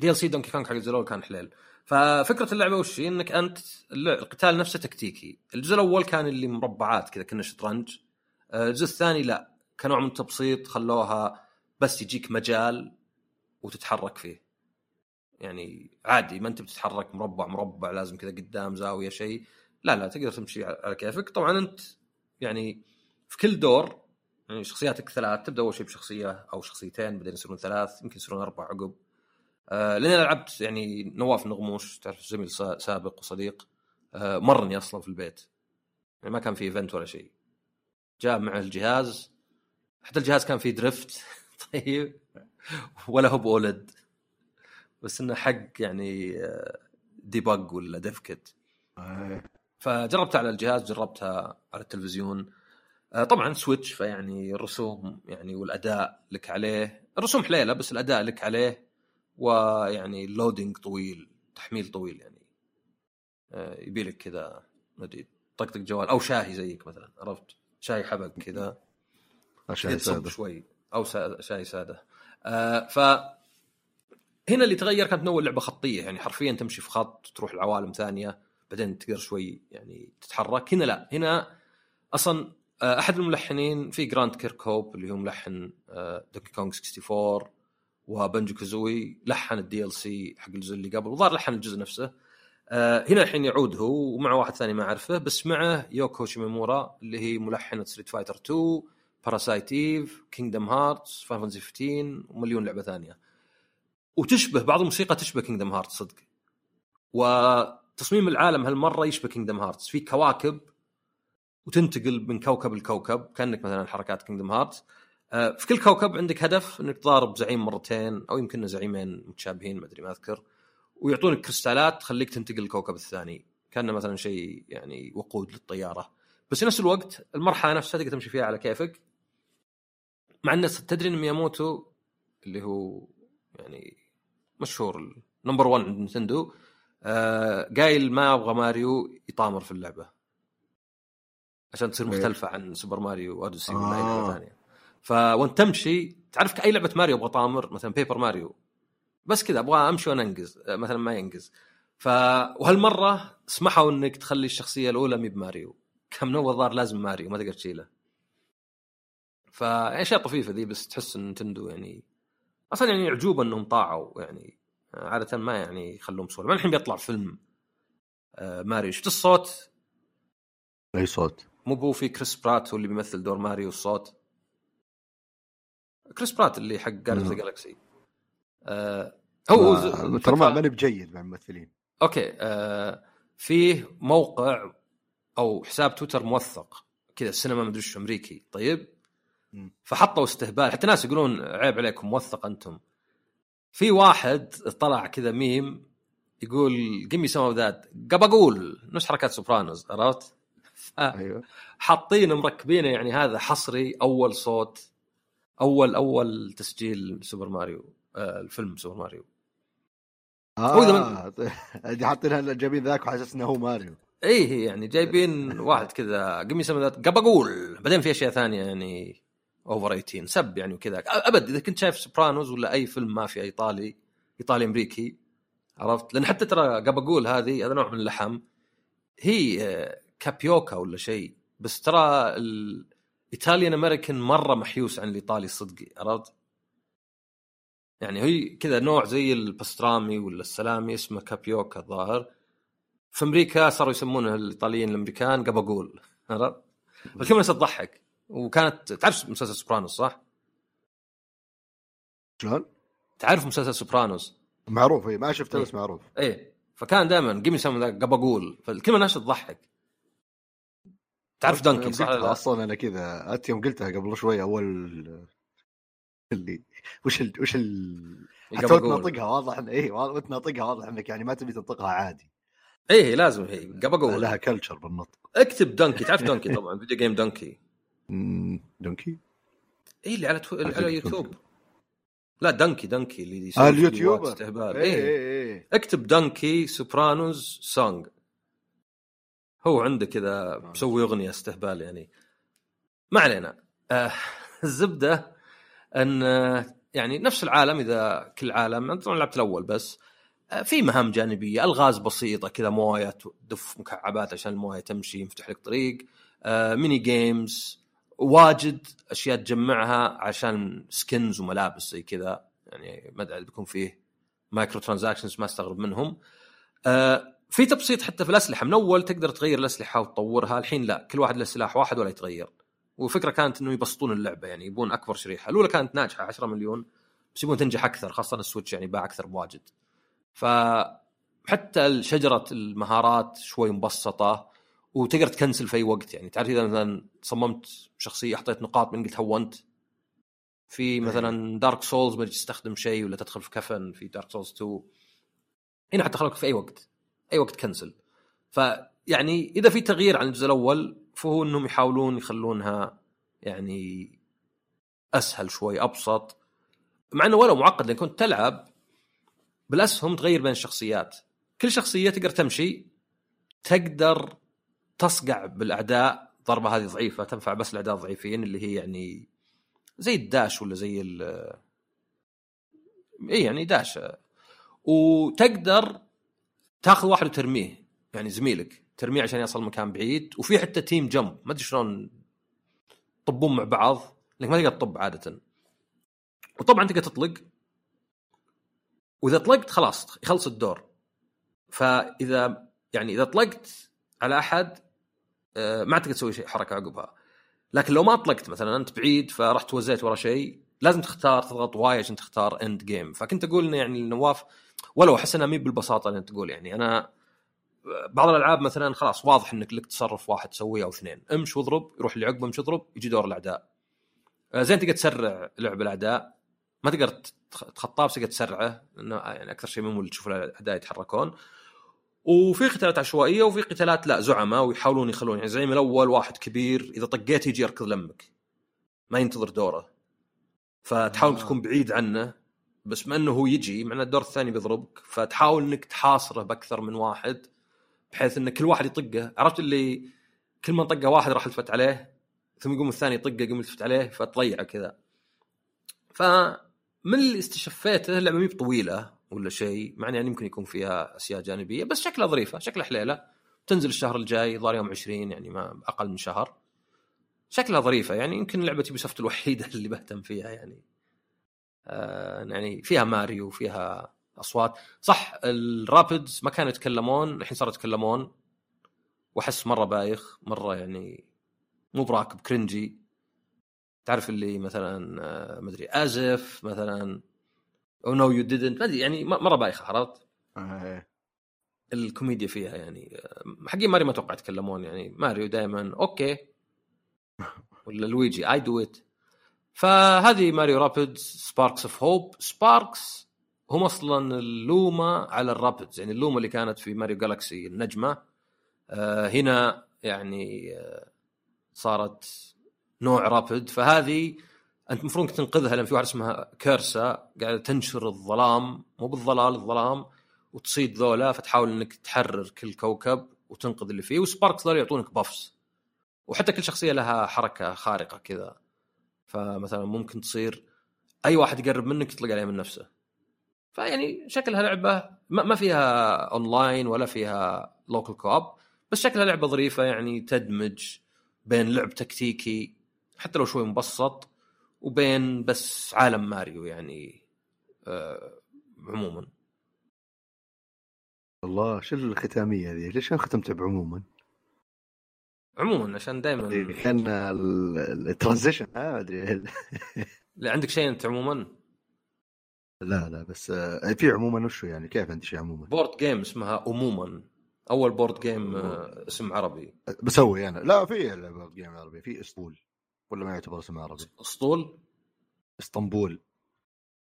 DLC دونكي كونغ حق الجزء الأول كان حليل ففكرة اللعبة وش؟ هي إنك أنت القتال نفسه تكتيكي. الجزء الأول كان اللي مربعات كذا كنا شطرنج. آه، الجزء الثاني لا. كنوع من التبسيط خلوها بس يجيك مجال وتتحرك فيه. يعني عادي ما أنت بتتحرك مربع مربع لازم كذا قدام زاوية شيء. لا لا تقدر تمشي على كيفك. طبعا أنت يعني في كل دور يعني شخصياتك ثلاث تبدأ أول شيء بشخصية أو شخصيتين بعدين يصيرون ثلاث يمكن يصيرون أربع عقب. آه لأن أنا لعبت يعني نواف نغموش تعرف زميل سابق وصديق. آه مرني أصلا في البيت. يعني ما كان في ايفنت ولا شيء. جاء مع الجهاز. حتى الجهاز كان فيه drift طيب. ولا هو build. بس إنه حق يعني debug ولا defect فجربتها على الجهاز جربتها على التلفزيون. آه، طبعا سويتش فيعني الرسوم يعني والأداء لك عليه. الرسوم حليلة بس الأداء لك عليه ويعني ال loading طويل تحميل طويل يعني. آه، يبي لك كذا ما أدري طقطق جوال أو شاهي زيك مثلا عرفت؟ شاي حبق كذا. عشان يتصب سادة. شوي أو سا- شاي سادة. آه ف هنا اللي تغير كانت من اول لعبه خطية يعني حرفيا تمشي في خط تروح لعوالم ثانية. بعدين تقدر شوي يعني تتحرك. هنا لا هنا أصلا آه، أحد الملحنين في Grant Kirkhope اللي هو ملحن آه، دونكي كونغ 64 وبنجو كازوي لحن ال DLC حق الجزء اللي قبل وظهر لحن الجزء نفسه. آه، هنا الحين يعود هو ومع واحد ثاني ما أعرفه بس معه يوكو شيميمورا اللي هي ملحنة ستريت فايتر 2 باراسايت ايف كينجدم هارتس فانتسي 15 ومليون لعبة ثانية. وتشبه بعض الموسيقى تشبه كينجدم هارتس صدق. وتصميم العالم هالمرة يشبه كينجدم هارتس في كواكب وتنتقل من كوكب لكوكب كأنك مثلا حركات كينجدم هارتس آه، في كل كوكب عندك هدف إنك تضارب زعيم مرتين أو يمكن زعيمين متشابهين ما أدري ما أذكر. ويعطونك كريستالات تخليك تنتقل للكوكب الثاني. كأنه مثلا شيء يعني وقود للطيارة. بس في نفس الوقت المرحلة نفسها تقدر تمشي فيها على كيفك. مع إن تدري إن مياموتو اللي هو يعني مشهور number 1 عند نتندو آه قايل ما أبغى ماريو يطامر في اللعبة. عشان تصير إيه. مختلفة عن سوبر ماريو اوديسي ولا أي آه. لعبه ثانية فو أنت تمشي تعرف اي لعبة ماريو أبغى طامر؟ مثلا بيبر ماريو بس كذا أبغى أمشي وأنا أنقز. آه، مثلا ما ينقز. ف وهالمرة سمحوا إنك تخلي الشخصية الأولى مب ماريو. كم من أول ظهر لازم ماريو ما تقدر تشيله. فاشياء طفيفة ذي بس تحس إن نتندو يعني أصلا يعني عجوبه إنهم طاعوا يعني عادة ما يعني يخلوهم بسهوله ما الحين بيطلع فيلم آه، ماريو. شفت الصوت؟ أي صوت؟ مو هو في كريس برات هو اللي بيمثل دور ماريو الصوت. كريس برات اللي حق Guardians of the. Galaxy هو ترى ما ماني بجيد مع الممثلين. أوكي آه فيه موقع أو حساب تويتر موثق. كذا السينما مدري إيش أمريكي. طيب. فحطوا استهبال. حتى ناس يقولون عيب عليكم موثق أنتم. في واحد طلع كذا ميم يقول gimme some of that gabagool نفس حركات سوبرانوز عرفت؟ أيوه. حاطين مركبينه يعني هذا حصري أول صوت أول أول تسجيل سوبر ماريو آه الفيلم سوبر ماريو. آه دي حاطين جايبين ذاك وحاسس إنه هو ماريو. إيه يعني جايبين واحد كذا gimme some of that gabagool بعدين في أشياء ثانية يعني over 18 سب يعني وكذا. أبد إذا كنت شايف سوبرانوز ولا أي فيلم مافيا إيطالي إيطالي أمريكي عرفت؟ لأن حتى ترى gabagool هذه هذا نوع من اللحم. هي آه، كابيكولا ولا شيء بس ترى ال Italian American مرة محيوس عن الإيطالي الصدقي عرفت؟ يعني هي كذا نوع زي البسترامي ولا السلامي اسمه كابيكولا الظاهر. في أمريكا صاروا يسمونه الإيطاليين الأمريكان gabagool عرفت؟ الكلمة تضحك. وكانت تعرف مسلسل سوبرانوز صح؟ شلون؟ تعرف مسلسل سوبرانوز معروف اي ما شفته إيه. بس معروف إيه فكان دائما gimme some of the gabagool فالكلمة نفسها تضحك تعرف دانكي صح؟ أصلا أنا كذا أنت يوم قلتها قبل شوي أول اللي وش ال... وش ال... حتى وانت. ناطقها واضح إن إيه وانت ناطقها واضح إنك يعني ما تبي تنطقها عادي إيه لازم هي gabagool لها culture بالنطق اكتب دانكي تعرف دانكي طبعا videogamedunkey دونكي؟ اي اللي على تو... اللي على يوتيوب. لا دانكي دانكي اللي يسوي آه اليوتيوبر. استهبال. إيه إيه. إيه إيه. اكتب دانكي سوبرانوز song هو عنده كذا مسوي أغنية استهبال يعني. ما علينا. آه الزبدة أن آه، يعني نفس العالم إذا كل عالم طبعا لعبت الأول بس آه، في مهام جانبية ألغاز بسيطة كذا مويه تدف مكعبات عشان المويه تمشي يفتح لك طريق آه، mini games واجد أشياء تجمعها عشان skins وملابس زي كذا. يعني ما أدري بيكون فيه microtransactions ما أستغرب منهم. آه في تبسيط حتى في الأسلحة. من أول تقدر تغير الأسلحة وتطورها الحين لا. كل واحد له سلاح واحد ولا يتغير. والفكرة كانت إنه يبسطون اللعبة يعني يبون أكبر شريحة. الأولى كانت ناجحة 10 مليون. بس يبون تنجح أكثر خاصة السويتش يعني باع أكثر بواجد. فحتى شجرة المهارات شوي مبسطة. وتقدر تكنسل في أي وقت. يعني تعرف إذا مثلا صممت شخصية حطيت نقاط من قلت هونت. في مثلا Dark Souls ما تستخدم شيء ولا تدخل في كفن في Dark Souls 2 هنا حتى خلوك في أي وقت. أي وقت cancel فيعني إذا في تغيير عن الجزء الأول فهو إنهم يحاولون يخلونها يعني أسهل شوي أبسط. مع إنه ولو معقد لأن كنت تلعب بالأسهم تغير بين الشخصيات. كل شخصية تقدر تمشي تقدر تصقع بالأعداء ضربة هذه ضعيفة تنفع بس الأعداء الضعيفين اللي هي يعني زي الداش ولا زي ال اي يعني داش. وتقدر تاخذ واحد وترميه يعني زميلك ترميه عشان يصل مكان بعيد. وفي حتى تيم جمب ما أدري شلون يطبون مع بعض لانك ما تقدر تطب عادة. وطبعا تقدر تطلق. وإذا طلقت خلاص يخلص الدور. فإذا يعني إذا طلقت على أحد آه، ما تقدر تسوي شيء حركة عقبها. لكن لو ما طلقت مثلا أنت بعيد فرحت وزيت ورا شيء لازم تختار تضغط Y عشان تختار end game فكنت أقول إنه يعني نواف ولو أحس إنها مي بالبساطة اللي أنت تقول يعني. أنا بعض الألعاب مثلا خلاص واضح إنك لك تصرف واحد تسويه أو اثنين. امش واضرب يروح اللي عقبه امش اضرب يجي دور الأعداء. آه، زين تقدر تسرع لعب الأعداء. ما تقدر تخطاه بس تقدر تسرعه. لأنه يعني أكثر شيء ممل تشوف الأعداء يتحركون. وفي قتالات عشوائية وفي قتالات لا زعماء ويحاولون يخلون يعني الزعيم الأول واحد كبير إذا طقيت يجي يركض لمك. ما ينتظر دوره. فتحاول آه. تكون بعيد عنه بس ما إنه هو يجي مع الدور الثاني بيضربك. فتحاول إنك تحاصره بأكثر من واحد بحيث إن كل واحد يطقه. عرفت اللي كل ما طقه واحد راح التفت عليه ثم يقوم الثاني يطقه يقوم يلتفت عليه فتضيعه كذا. فمن اللي استشفيته اللعبه مي بطويلة. ولا شيء مع يعني يمكن يكون فيها أشياء جانبية بس شكلها ظريفة شكلها حليلة. تنزل الشهر الجاي ظهر يوم 20 يعني ما أقل من شهر. شكلها ظريفة يعني يمكن لعبة Ubisoft الوحيدة اللي بهتم فيها يعني. آه يعني فيها ماريو فيها أصوات. صح ال Rabbids ما كانوا يتكلمون الحين صاروا يتكلمون. وأحس مرة بايخ مرة يعني مو براكب cringy تعرف اللي مثلا آه، ما أدري as if مثلا. oh no you didn't ما أدري يعني مرة بايخة عرفت؟ آه. الكوميديا فيها يعني آه، حقين ماريو ما أتوقع يتكلمون يعني ماريو دائما okay. ولا Luigi I do it فهذه Mario Rabbids Sparks of Hope Sparks هم أصلا ال Luma على ال Rabbids يعني ال Luma اللي كانت في Mario Galaxy النجمة. آه هنا يعني آه صارت نوع رابد فهذه أنت المفروض تنقذها لأن في واحد اسمها كيرسا قاعدة تنشر الظلام مو بالظلال الظلام وتصيد ذولا فتحاول إنك تحرر كل كوكب وتنقذ اللي فيه وسباركس ذول يعطونك بافس وحتى كل شخصية لها حركة خارقة كذا. فمثلا ممكن تصير أي واحد يقرب منك يطلق عليه من نفسه. فيعني شكلها لعبه ما فيها اونلاين ولا فيها local co-op بس شكلها لعبة ظريفة يعني تدمج بين لعب تكتيكي حتى لو شوي مبسط وبين بس عالم ماريو يعني آه عموما. الله شو الختامية ذي ليش ختمت بعموما؟ عموما عشان دائما كان ال transition ما أدري. عندك شيء أنت عموما؟ لا لا بس آه، في عموما وشو يعني؟ كيف عندي شيء عموما؟ board game اسمها عموما. أول board game آه، اسم عربي. بسوي أنا. لا في board game عربي في اسطول ولا ما يعتبر اسم عربي؟ أسطول؟ إسطنبول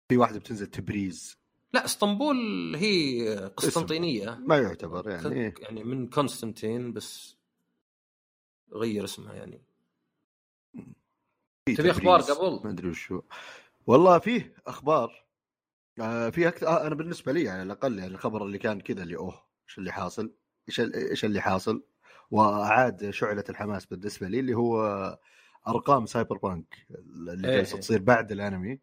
في واحدة بتنزل تبريز لا إسطنبول هي قسطنطينيه ما يعتبر يعني يعني من كونستانتين بس غير اسمها يعني تبي أخبار قبل؟ ما أدري وشو والله فيه أخبار آه في أكثر آه أنا بالنسبة لي يعني على الأقل يعني الخبر اللي كان كذا اللي أوه إيش اللي حاصل؟ إيش إيش اللي حاصل؟ وأعاد شعلة الحماس بالنسبة لي اللي هو أرقام Cyberpunk اللي إيه، جالسة إيه. تصير بعد الأنمي.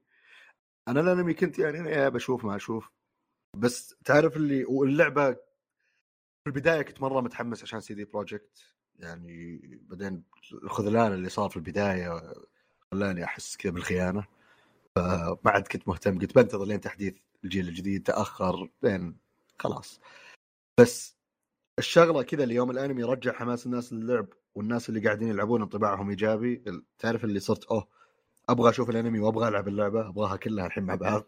أنا الأنمي كنت يعني أنا بشوف ما أشوف. بس تعرف اللي واللعبة في البداية كنت مرة متحمس عشان CD Projekt. يعني بعدين الخذلان اللي صار في البداية خلاني أحس كذا بالخيانة. فما عاد كنت مهتم قلت بنتظر لين تحديث الجيل الجديد تأخر لين خلاص. بس الشغلة كذا اليوم الأنمي رجع حماس الناس للعب. والناس اللي قاعدين يلعبون انطباعهم إيجابي تعرف اللي صرت أوه أبغى أشوف الأنمي وأبغى ألعب اللعبة أبغاها كلها الحين مع بعض.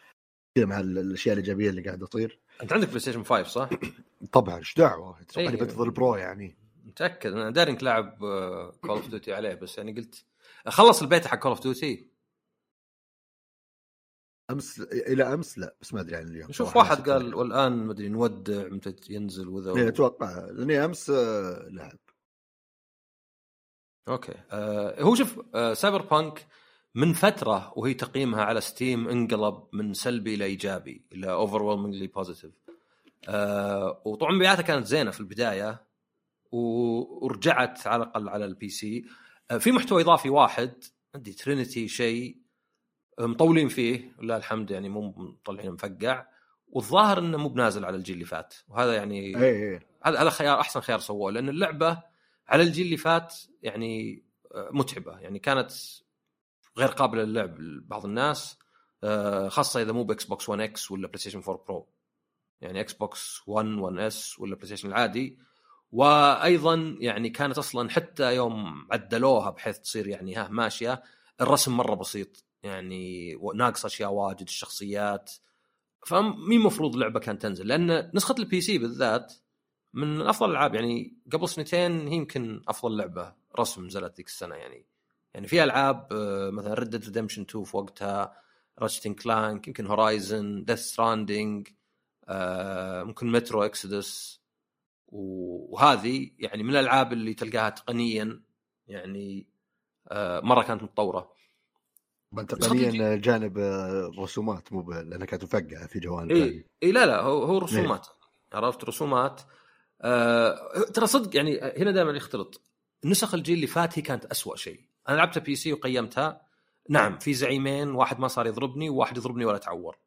كذا مع الأشياء الإيجابية اللي قاعدة تصير. أنت عندك PlayStation 5 صح؟ طبعا إيش دعوة؟ أتوقع بنتظر ال Pro يعني. متأكد. أنا داري إنك لاعب Call of Duty عليه بس يعني قلت خلص البيت حق Call of Duty أمس إلى أمس لا بس ما أدري عن اليوم. شوف واحد قال والآن ما أدري نودع متى ينزل وذا. إيه، أتوقع لأني أمس آه، لعب أوكي. آه هو شوف آه Cyberpunk من فترة وهي تقييمها على Steam انقلب من سلبي إلى إيجابي إلى very positive آه وطبعا مبيعاتها كانت زينة في البداية ورجعت على الأقل على ال PC آه في محتوى إضافي واحد Phantom Liberty شيء مطولين فيه لله الحمد يعني مو مطلعين مفقع والظاهر إنه مو بنازل على الجيل اللي فات. وهذا يعني اي اي هذا هذا خيار أحسن خيار سووه لأن اللعبة على الجيل اللي فات يعني آه، متعبة. يعني كانت غير قابلة للعب لبعض الناس آه، خاصة إذا مو ب Xbox 1 X ولا PlayStation 4 Pro. يعني Xbox 1 1 S ولا PlayStation العادي. وأيضا يعني كانت أصلا حتى يوم عدلوها بحيث تصير يعني ها ماشية الرسم مرة بسيط. يعني ناقص أشياء واجد الشخصيات. فمي المفروض لعبة كانت تنزل؟ لأن نسخة ال PC بالذات من أفضل الألعاب يعني قبل سنتين هي يمكن أفضل لعبة رسم نزلت ذيك السنة يعني. يعني في ألعاب آه، مثلا Red Dead Redemption 2 في وقتها Ratchet and Clank يمكن Horizon Death Stranding ممكن Metro Exodus وهذه يعني من الألعاب اللي تلقاها تقنيا يعني آه، مرة كانت متطورة. تقنيا جانب الرسومات مو لانها كانت مفقعه في جوانب اي اي لا لا هو هو رسومات. إيه؟ عرفت؟ رسومات. آه ترى صدق يعني هنا دائما يختلط. نسخ الجيل اللي فات هي كانت أسوأ شيء. أنا لعبتها PC وقيمتها. نعم في زعيمين واحد ما صار يضربني وواحد يضربني ولا تعور.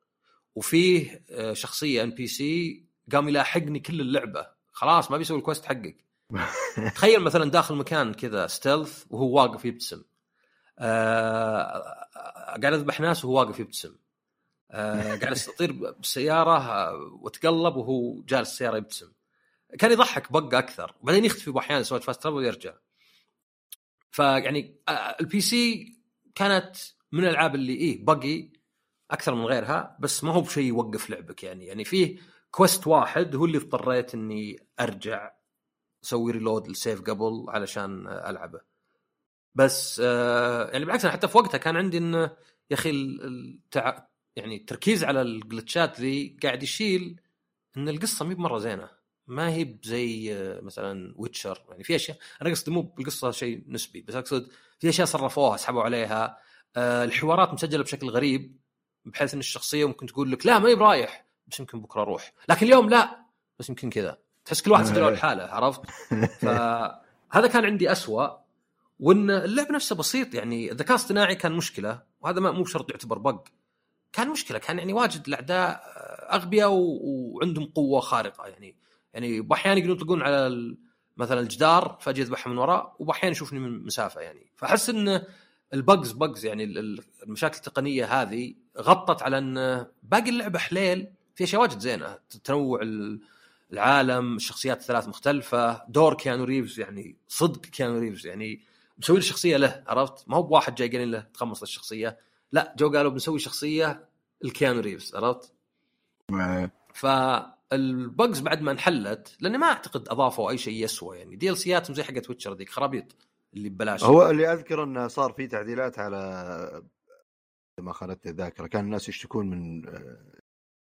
وفيه آه، شخصية NPC قام يلاحقني كل اللعبة. خلاص ما بيسوي ال quest حقك. تخيل مثلا داخل مكان كذا stealth وهو واقف يبتسم. آه قاعد أذبح ناس وهو واقف يبتسم. آه قاعد اطير بالسيارة آه، وأتقلب وهو جالس السيارة يبتسم. كان يضحك bug أكثر. وبعدين يختفي باحيان سويت fast travel ويرجع. فيعني آه، ال PC كانت من الألعاب اللي إيه buggy أكثر من غيرها بس ما هو بشيء يوقف لعبك يعني. يعني فيه quest واحد هو اللي اضطريت إني أرجع أسوي reload ال save قبل علشان ألعبه. بس آه يعني بالعكس حتى في وقتها كان عندي انه يا أخي التع... يعني التركيز على ال glitchات ذي قاعد يشيل إن القصة مي بمرة زينة. ما هي بزي آه، مثلا ويتشر يعني في أشياء. أنا قصدي مو بالقصة شيء نسبي بس أقصد في أشياء صرفوها سحبوا عليها. آه الحوارات مسجلة بشكل غريب بحيث إن الشخصية ممكن تقول لك لا ماني برايح بس يمكن بكرة أروح. لكن اليوم لا بس يمكن كذا. تحس كل واحد سجله لحاله عرفت؟ فهذا كان عندي أسوأ. وإن اللعب نفسه بسيط يعني الذكاء الاصطناعي كان مشكلة. وهذا ما مو شرط يعتبر bug كان مشكلة كان يعني واجد الأعداء أغبياء وعندهم قوة خارقة يعني يعني باحيان يقدرون يطلقون على مثلا الجدار فجاه يذبحها من وراء وباحيان يشوفني من مسافة يعني. فأحس إن ال bugs bugs يعني المشاكل التقنية هذه غطت على إن باقي اللعبة حليل في اشياء واجد زينة. تنوع العالم الشخصيات الثلاث مختلفة دور كيانو ريفز يعني صدق كيانو ريفز يعني مسوي له شخصية له عرفت؟ ما هو بواحد جاي قال له تقمص الشخصية. لا جو قالوا بنسوي شخصية الكيانو ريفز عرفت؟ فال bugs بعد ما انحلت لأني ما أعتقد أضافوا أي شيء يسوى يعني. DLCاتهم زي حقت ويتشر ذيك خرابيط اللي ببلاش. هو اللي أذكر إنه صار في تعديلات على ما خانتني الذاكرة. كان الناس يشتكون من آه،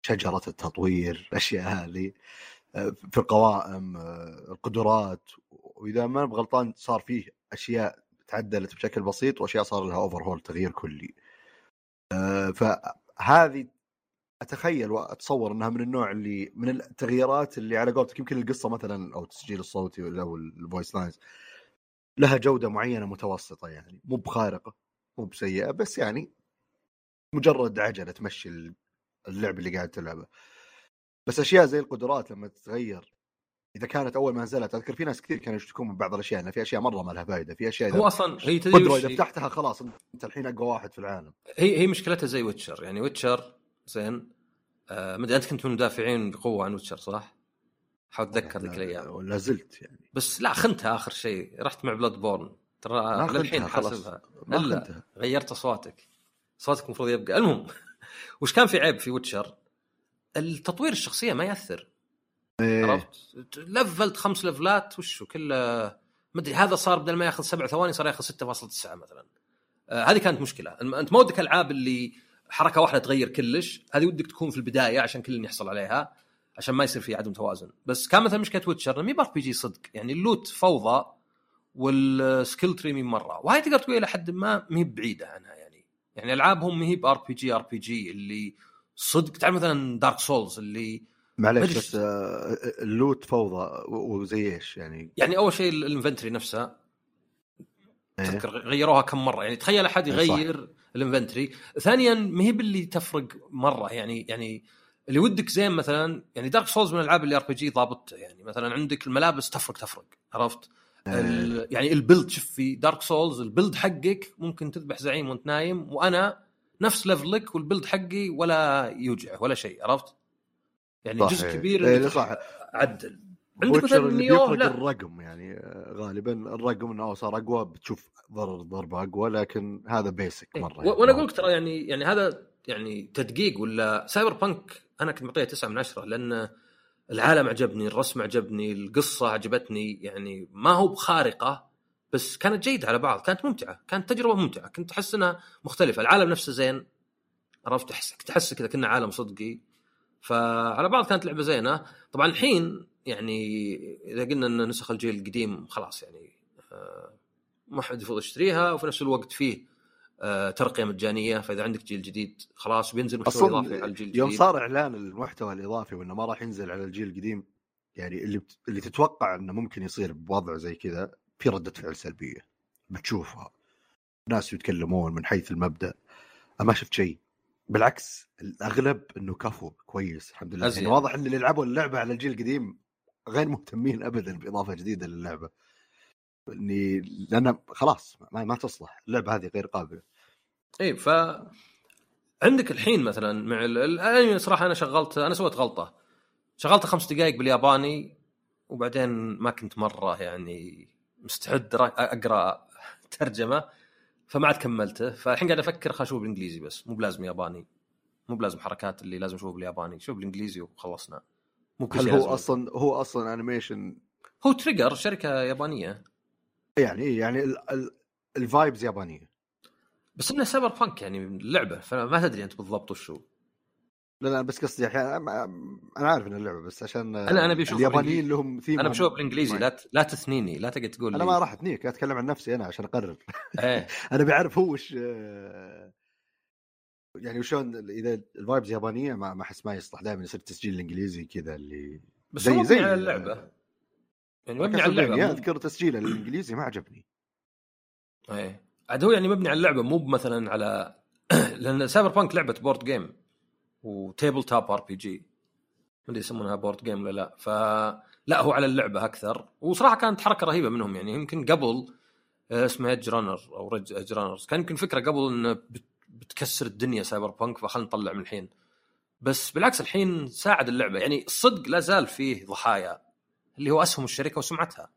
شجرة التطوير الأشياء هذه آه، في القوائم آه، القدرات. وإذا ما بغلطان صار فيه أشياء تعدلت بشكل بسيط وأشياء صار لها overhaul تغيير كلي. فهذه أتخيل وأتصور إنها من النوع اللي من التغييرات اللي على قولتك يمكن القصة مثلا أو التسجيل الصوتي أو ال voice lines لها جودة معينة متوسطة يعني مو بخارقة مو بسيئة بس يعني مجرد عجلة تمشي اللعب اللي قاعد تلعبه. بس أشياء زي القدرات لما تتغير إذا كانت أول ما نزلت أذكر في ناس كثير كانوا يشتكون من بعض الأشياء انه في أشياء مرة ما لها فائده في أشياء هو أصلا هي قدره إذا فتحتها خلاص أنت الحين أقوى واحد في العالم. هي هي مشكلتها زي ويتشر يعني ويتشر زين. آه مدري أنت كنت من المدافعين بقوة عن ويتشر صح؟ حاول اتذكر ذيك الأيام. ولا زلت يعني. بس لا خنتها آخر شيء. رحت مع بلاد بورن ترى للحين حاسبها. الا غيرت أصواتك. صوتك المفروض يبقى. المهم وش كان في عيب في ويتشر؟ التطوير الشخصية ما يأثر. إيه. عرفت؟ levelت خمس levelات وشو كله. مدري هذا صار بدل ما ياخذ سبع ثواني صار ياخذ 6.9 مثلا. آه هذه كانت مشكلة. أنت ما ودك ألعاب اللي حركة واحدة تغير كلش. هذه ودك تكون في البداية عشان كل يحصل عليها عشان ما يصير في عدم توازن. بس كان مثلا مشكلة ويتشر مي ب RPG صدق يعني ال loot فوضى وال skill tree مي مرة. وهاي تقدر تقول إلى حد ما مي بعيدة عنها يعني. يعني ألعابهم ما هي ب RPG RPG اللي صدق تعرف مثلا دارك سولز اللي مدري بس آه، ال loot فوضى وزي إيش يعني؟ يعني أول شيء ال inventory نفسها إيه؟ تذكر غيروها كم مرة يعني تخيل أحد إيه، يغير ال inventory ثانيا ما هي باللي تفرق مرة يعني يعني اللي ودك زين مثلا يعني دارك سولز من الألعاب اللي RPG ضابطه يعني مثلا عندك الملابس تفرق تفرق عرفت؟ إيه. يعني ال build شوف في دارك سولز ال build حقك ممكن تذبح زعيم وانت نايم وأنا نفس levelك وال build حقي ولا يوجع ولا شيء عرفت؟ يعني جزء صحيح. كبير إيه، صح عدل عندك مثلا نيوه لا الرقم يعني آه، غالبا الرقم إنه صار أقوى بتشوف ضرر ضربة أقوى لكن هذا basic إيه. مرة يعني. وأنا أقول لك ترى يعني يعني هذا يعني تدقيق ولا سايبر بانك أنا كنت معطيها تسعة من عشرة لأن العالم عجبني الرسم عجبني القصة عجبتني يعني ما هو بخارقة بس كانت جيدة على بعض كانت ممتعة كانت تجربة ممتعة كنت أحس أنها مختلفة العالم نفسه زين عرفت تحس تحس كذا كنا عالم صدقي فعلى بعض كانت لعبة زينة طبعا الحين يعني إذا قلنا أن نسخ الجيل القديم خلاص يعني آه، ما حد يفضل يشتريها وفي نفس الوقت فيه آه، ترقية مجانية فإذا عندك جيل جديد خلاص بينزل محتوى إضافي على الجيل الجديد. يوم صار إعلان المحتوى الإضافي وإنه ما راح ينزل على الجيل القديم يعني اللي بت... اللي تتوقع إنه ممكن يصير بوضع زي كذا في ردة فعل سلبية بتشوفها. ناس يتكلمون من حيث المبدأ. ما شفت شيء. بالعكس الأغلب إنه كفو كويس الحمد لله. يعني واضح إن اللي لعبوا اللعبة على الجيل القديم غير مهتمين ابدا بإضافة جديدة للعبة. إني لأن خلاص ما, ما تصلح اللعبة هذه غير قابلة. إي ف عندك الحين مثلا مع ال- الأنمي صراحة أنا شغلت أنا سويت غلطة. شغلت خمس دقائق بالياباني وبعدين ما كنت مرة يعني مستعد را- أقرأ ترجمة فما عاد كملته. فالحين قاعد أفكر خل أشوف بالإنجليزي بس مو بلازم ياباني. مو بلازم حركات اللي لازم أشوف بالياباني شوف بالإنجليزي وخلصنا. مو كل هل هو أصلا هو أصلا animation هو تريجر شركة يابانية. يعني إيه، يعني ال- ال- ال vibes يابانية. بس إنه سايبر بانك يعني اللعبه فما تدري أنت بالضبط وشو. لا لا بس قصدي أحيانا أنا عارف ان اللعبه بس عشان أنا- أنا بشوف اليابانيين. لهم ثيم أنا بشوف بالإنجليزي لا ت- لا تثنيني لا تقعد تقول أنا ما راح أثنيك أتكلم عن نفسي أنا عشان أقرر. إيه. أنا بعرف هو وش يعني وشلون إذا الفايبز يابانية ما ما أحس ما يصلح. دائما يصير تسجيل الإنجليزي كذا اللي بس زي- زي- على اللعبة. يعني مبني على اللعبة. أذكر تسجيله الإنجليزي ما عجبني. إيه. عاد هو يعني مبني على اللعبة مو مثلا على لأن سايبر بانك لعبة board game و tabletop RPG ما أدري يسمونها board game ولا لا. ف لا هو على اللعبة أكثر. وصراحة كانت حركة رهيبة منهم. يعني يمكن قبل آه، اسمه ايدج رانر أو ايدج رانرز كان يمكن فكرة قبل إنه بتكسر الدنيا سايبر بانك فخلنا نطلع من الحين. بس بالعكس الحين ساعد اللعبة. يعني الصدق لا زال فيه ضحايا اللي هو اسهم الشركة وسمعتها.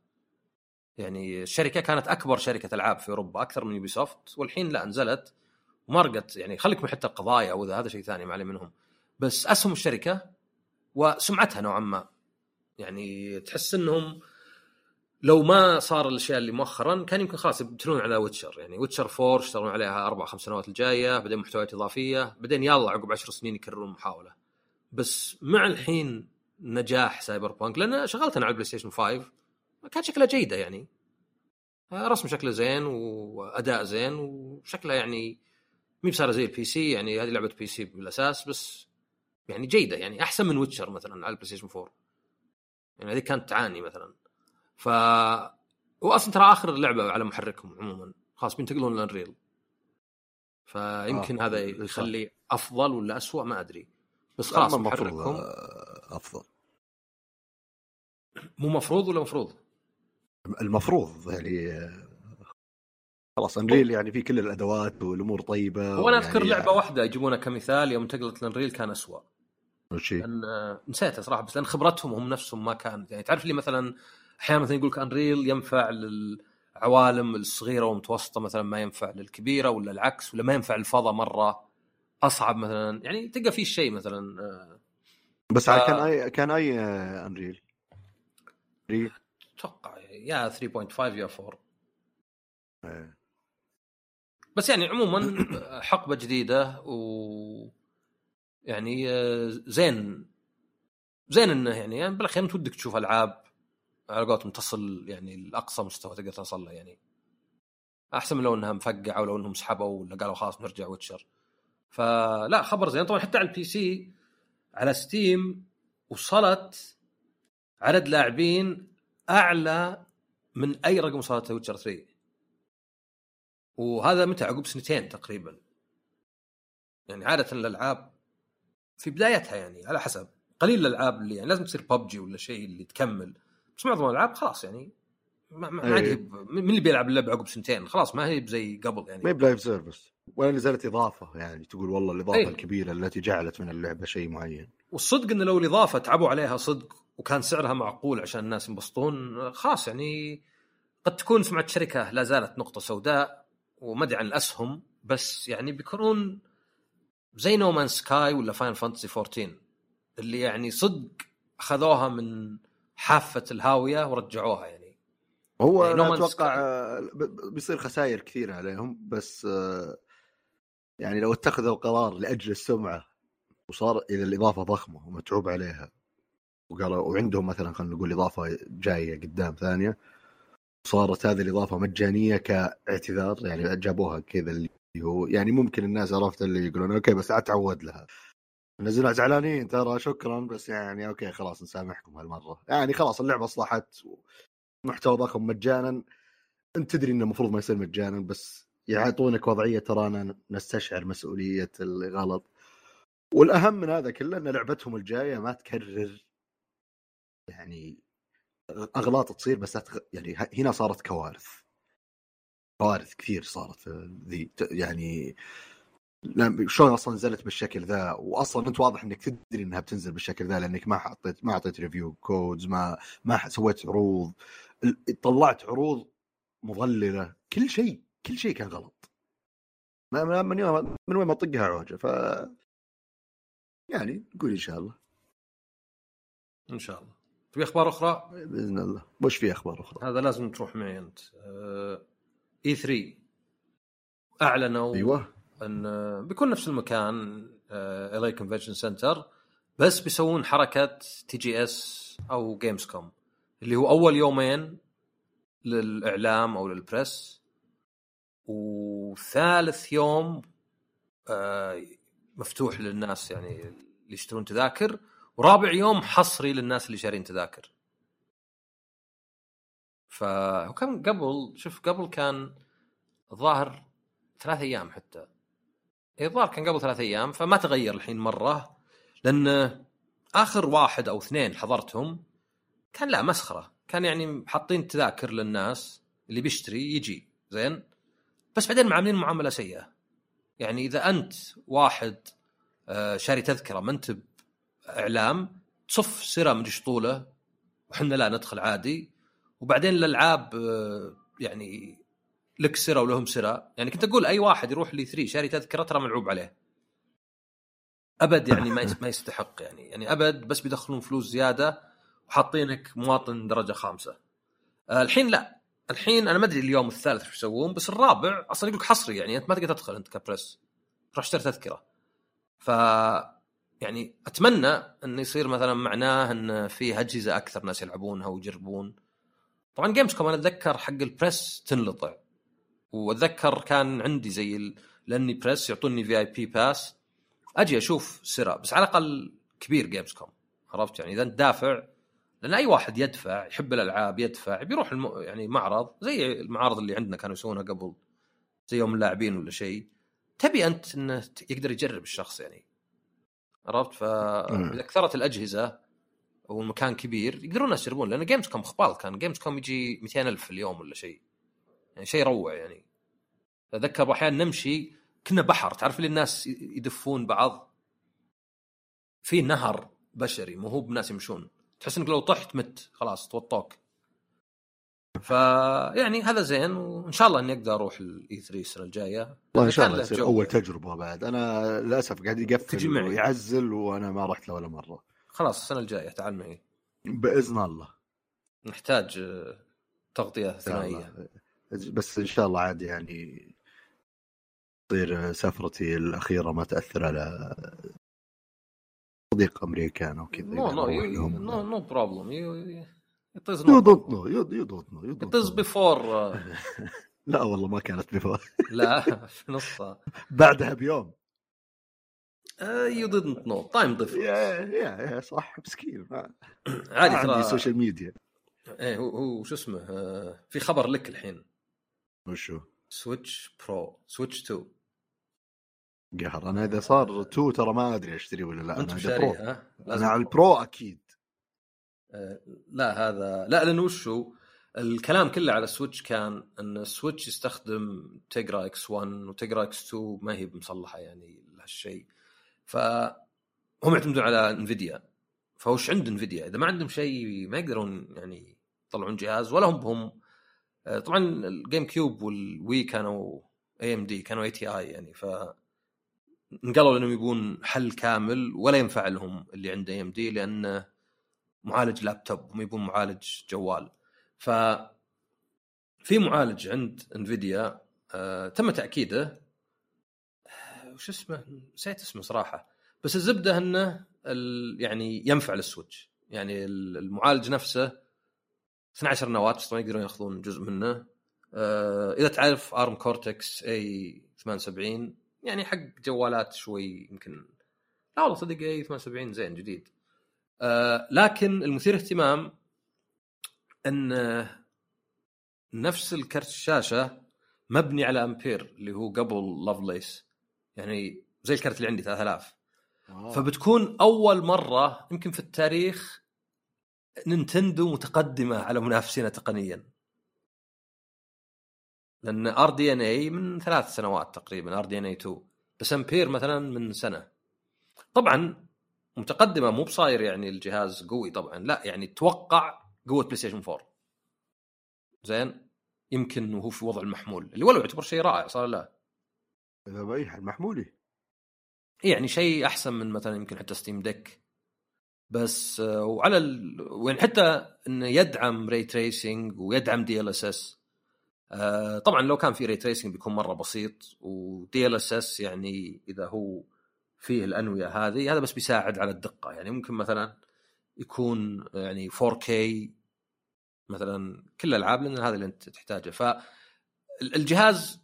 يعني الشركة كانت أكبر شركة ألعاب في أوروبا أكثر من Ubisoft والحين لا نزلت. ومرقت يعني خليك من حتى القضايا واذا هذا شيء ثاني ما منهم. بس اسهم الشركة وسمعتها نوعا ما. يعني تحس إنهم لو ما صار الأشياء اللي مؤخرا كان يمكن خلاص يبتلون على Witcher يعني Witcher 4 اشتغلون عليها أربع خمس سنوات الجاية بعدين محتويات إضافية بعدين يلا عقب عشر سنين يكررون محاولة. بس مع الحين نجاح Cyberpunk لأن شغلت أنا على ال PlayStation 5 كانت شكلها جيدة يعني. رسم شكله زين وأداء زين وشكلها يعني مي بصار زي ال PC يعني هذه لعبة PC بالأساس بس يعني جيدة يعني أحسن من Witcher مثلا على ال PlayStation 4 يعني هذه كانت تعاني مثلا. ف واصلا ترى آخر لعبة على محركهم عموما. خلاص بينتقلون لل Unreal فيمكن آه، هذا صح. يخلي أفضل ولا أسوأ ما أدري. بس خلاص محركهم. آه، أفضل. مو مفروض ولا مفروض؟ المفروض يعني خلاص أنريل يعني في كل الأدوات والأمور طيبة هو أنا أذكر يعني لعبة واحدة يجيبونها كمثال يوم انتقلت للانريل كان أسوأ. شيء لأن آه، نسيتها صراحة بس لأن خبرتهم هم نفسهم ما كانت يعني تعرف لي مثلا أحيانا مثلا يقول لك أنريل ينفع للعوالم الصغيرة والمتوسطة مثلا ما ينفع للكبيرة ولا العكس ولا ما ينفع الفضاء مرة. أصعب مثلا. يعني تلقى في شيء مثلا آه، بس ف- كان اي كان أي آه، أنريل؟ 3 أتوقع يا 3.5 يا 4 آه. بس يعني عموما حقبة جديدة و يعني آه، زين زين إنه يعني, يعني بالأخير أنت ودك تشوف ألعاب على قولتهم تصل يعني لأقصى مستوى تقدر توصل له يعني. أحسن من لو إنها مفقعة ولو إنهم سحبوا ولا قالوا خلاص نرجع Witcher. فلا خبر زين. طبعا حتى على ال PC على Steam وصلت عدد لاعبين أعلى من أي رقم وصلت Witcher 3 وهذا متى؟ عقب سنتين تقريبا. يعني عادة الألعاب في بدايتها يعني على حسب. قليل الألعاب اللي يعني لازم تصير ببجي ولا شيء اللي تكمل. بس معظم الألعاب خلاص يعني ما ما ما عاد أي. هي ب- من اللي بيلعب اللعبه عقب سنتين خلاص ما هي زي قبل يعني ما هي ب live service ولا نزلت إضافة يعني تقول والله الإضافة أي. الكبيرة التي جعلت من اللعبة شيء معين والصدق إن لو الإضافة تعبوا عليها صدق وكان سعرها معقول عشان الناس ينبسطون خلاص يعني قد تكون سمعه الشركة لا زالت نقطة سوداء وما أدري عن الأسهم بس يعني بيكونون زي No Man's Sky ولا Final Fantasy 14 اللي يعني صدق أخذوها من حافة الهاوية ورجعوها يعني. هو يعني Man's أتوقع آه، بيصير خسائر كثيره عليهم بس آه، يعني لو اتخذوا قرار لأجل السمعة وصار اذا الإضافة ضخمة ومتعوب عليها وقالوا وعندهم مثلا خلينا نقول إضافة جاية قدام ثانية صارت هذه الإضافة مجانية كاعتذار يعني جابوها كذا اللي هو يعني ممكن الناس عرفت اللي يقولون أوكي بس أتعود لها. نزلنا زعلانين ترى شكرا بس يعني أوكي خلاص نسامحكم هالمرة. يعني خلاص اللعبة أصلحت محتوى ضخم مجانا. أنت تدري إنه المفروض ما يصير مجانا بس يعطونك وضعية ترانا نستشعر مسؤولية الغلط. والأهم من هذا كله إن لعبتهم الجاية ما تكرر يعني أغلاط تصير بس لا تغ... يعني هنا صارت كوارث. كوارث كثير صارت في ذي يعني شلون أصلا نزلت بالشكل ذا؟ واصلا أنت واضح إنك تدري إنها بتنزل بالشكل ذا لأنك ما حطيت ما اعطيت review codes ما ما سويت عروض. طلعت عروض مضللة. كل شيء كل شيء كان غلط. ما ما- من يوم من وين ما طقها عوجه ف يعني نقول إن شاء الله. إن شاء الله. تبي أخبار أخرى؟ بإذن الله. وش في أخبار أخرى؟ هذا لازم تروح معي أنت. E 3 أعلنوا أيوه. أن بيكون نفس المكان ال LA Convention Center بس بيسوون حركة TGS أو Gamescom اللي هو أول يومين للإعلام أو لل press وثالث يوم آه، مفتوح للناس يعني اللي يشترون تذاكر ورابع يوم حصري للناس اللي شارين تذاكر. فكم قبل شوف قبل كان الظاهر ثلاث أيام حتى. الظاهر كان قبل ثلاث أيام فما تغير الحين مرة لأن آخر واحد أو اثنين حضرتهم كان لا مسخرة. كان يعني حاطين تذاكر للناس اللي بيشتري يجي. زين؟ بس بعدين معاملين معاملة سيئة. يعني إذا أنت واحد آه، شاري تذكرة ما أنت اعلام تصف سرة من شطوله وحنا لا ندخل عادي. وبعدين الالعاب آه، يعني لك سرة ولهم سرة. يعني كنت أقول أي واحد يروح لي 3 شاري تذكرة ترى ملعوب عليه. أبد يعني ما ما يستحق يعني. يعني أبد بس بيدخلون فلوس زيادة وحاطينك مواطن درجة خامسة. آه، الحين لا. الحين أنا ما أدري اليوم الثالث شو يسوون بس الرابع أصلا يقول حصري يعني أنت ما تقدر تدخل أنت كبريس روح اشتري تذكرة. ف يعني أتمنى انه يصير مثلا معناه إن في أجهزة أكثر ناس يلعبونها ويجربون. طبعا Gamescom أنا أتذكر حق ال press تنلطع. وأتذكر كان عندي زي ال... لأني press يعطوني VIP pass أجي أشوف سرا بس على الأقل كبير Gamescom عرفت؟ يعني إذا أنت دافع لأن أي واحد يدفع يحب الألعاب يدفع بيروح الم... يعني معرض زي المعارض اللي عندنا كانوا يسوونها قبل زي يوم اللاعبين ولا شيء. تبي أنت إنه يقدر يجرب الشخص يعني. عرفت؟ فاذا كثرت الأجهزة والمكان كبير يقدرون يجربون لأن Gamescom خبال كان Gamescom يجي 200 ألف في اليوم ولا شيء. يعني شيء روع يعني. أتذكر أحيانا نمشي كنا بحر تعرف اللي الناس يدفون بعض؟ في نهر بشري مو هو بناس يمشون. تحس إنك لو طحت مت خلاص توطوك. فيعني هذا زين وإن شاء الله إني أقدر أروح ال E 3 السنة الجاية. والله إن شاء الله جو. أول. تجربة بعد. أنا للأسف قاعد يقفل تجي معي. ويعزل وأنا ما رحت له ولا مرة. خلاص السنة الجاية تعال معي. بإذن الله. نحتاج تغطية ثنائية. بس إن شاء الله عاد يعني تصير سفرتي الأخيرة ما تأثر على صديق امريكان أو كذا no no. no no problem you don't know you don't know it was before لا والله ما كانت before لا في نصها. بعدها بيوم. you didn't know time difference yeah yeah صح مسكين. عادي ما عندي ترى social media إيه هو هو شو اسمه آه، في خبر لك الحين. وشو؟ Switch Pro Switch 2 قهر أنا إذا صار two ترى ما أدري أشتري ولا لا. أنت Pro. أنا على ال Pro أكيد. آه، لا هذا لا لأنه وشو؟ الكلام كله على ال Switch كان إن ال Switch يستخدم Tegra X 1 و Tegra X 2 ما هي مصلحة يعني لهالشيء. فهم يعتمدون على Nvidia. فوش عند Nvidia؟ إذا ما عندهم شيء ما يقدرون يعني يطلعون جهاز ولا هم بهم. آه، طبعا ال GameCube وال Wii كانوا AMD كانوا ATI يعني ف انقالوا انهم يبون حل كامل ولا ينفع لهم اللي عنده AMD لأنه معالج لابتوب هم يبون معالج جوال. ف في معالج عند Nvidia آه تم تأكيده. آه، وش اسمه؟ نسيت اسمه صراحة. بس الزبدة إنه. يعني ينفع لل Switch. يعني ال- المعالج نفسه 12 نواة بس طبعا يقدرون ياخذون جزء منه. آه إذا تعرف ARM Cortex A78 يعني حق جوالات شوي يمكن لا والله صدق A78 زين جديد. آه لكن المثير اهتمام إن نفس الكرت الشاشة مبني على امبير اللي هو قبل Lovelace يعني زي الكرت اللي عندي 3000 فبتكون أول مرة يمكن في التاريخ نينتندو متقدمة على منافسينها تقنيا. لأن RDNA من ثلاث سنوات تقريبا RDNA 2 بس أمبير مثلا من سنة. طبعا متقدمة مو بصاير يعني الجهاز قوي طبعا لا يعني توقع قوة بلاي ستيشن 4 زين؟ يمكن وهو في وضع المحمول اللي ولو يعتبر شيء رائع صار لا. إذا بأي حل محمولي. يعني شيء أحسن من مثلا يمكن حتى Steam Deck بس آه، وعلى ال... وين حتى انه يدعم ray tracing ويدعم DLSS طبعا لو كان في ray tracing بيكون مرة بسيط و DLSS يعني إذا هو فيه الأنوية هذه هذا بس بيساعد على الدقة. يعني ممكن مثلا يكون يعني 4K مثلا كل الألعاب لأن هذا اللي أنت تحتاجه. فالجهاز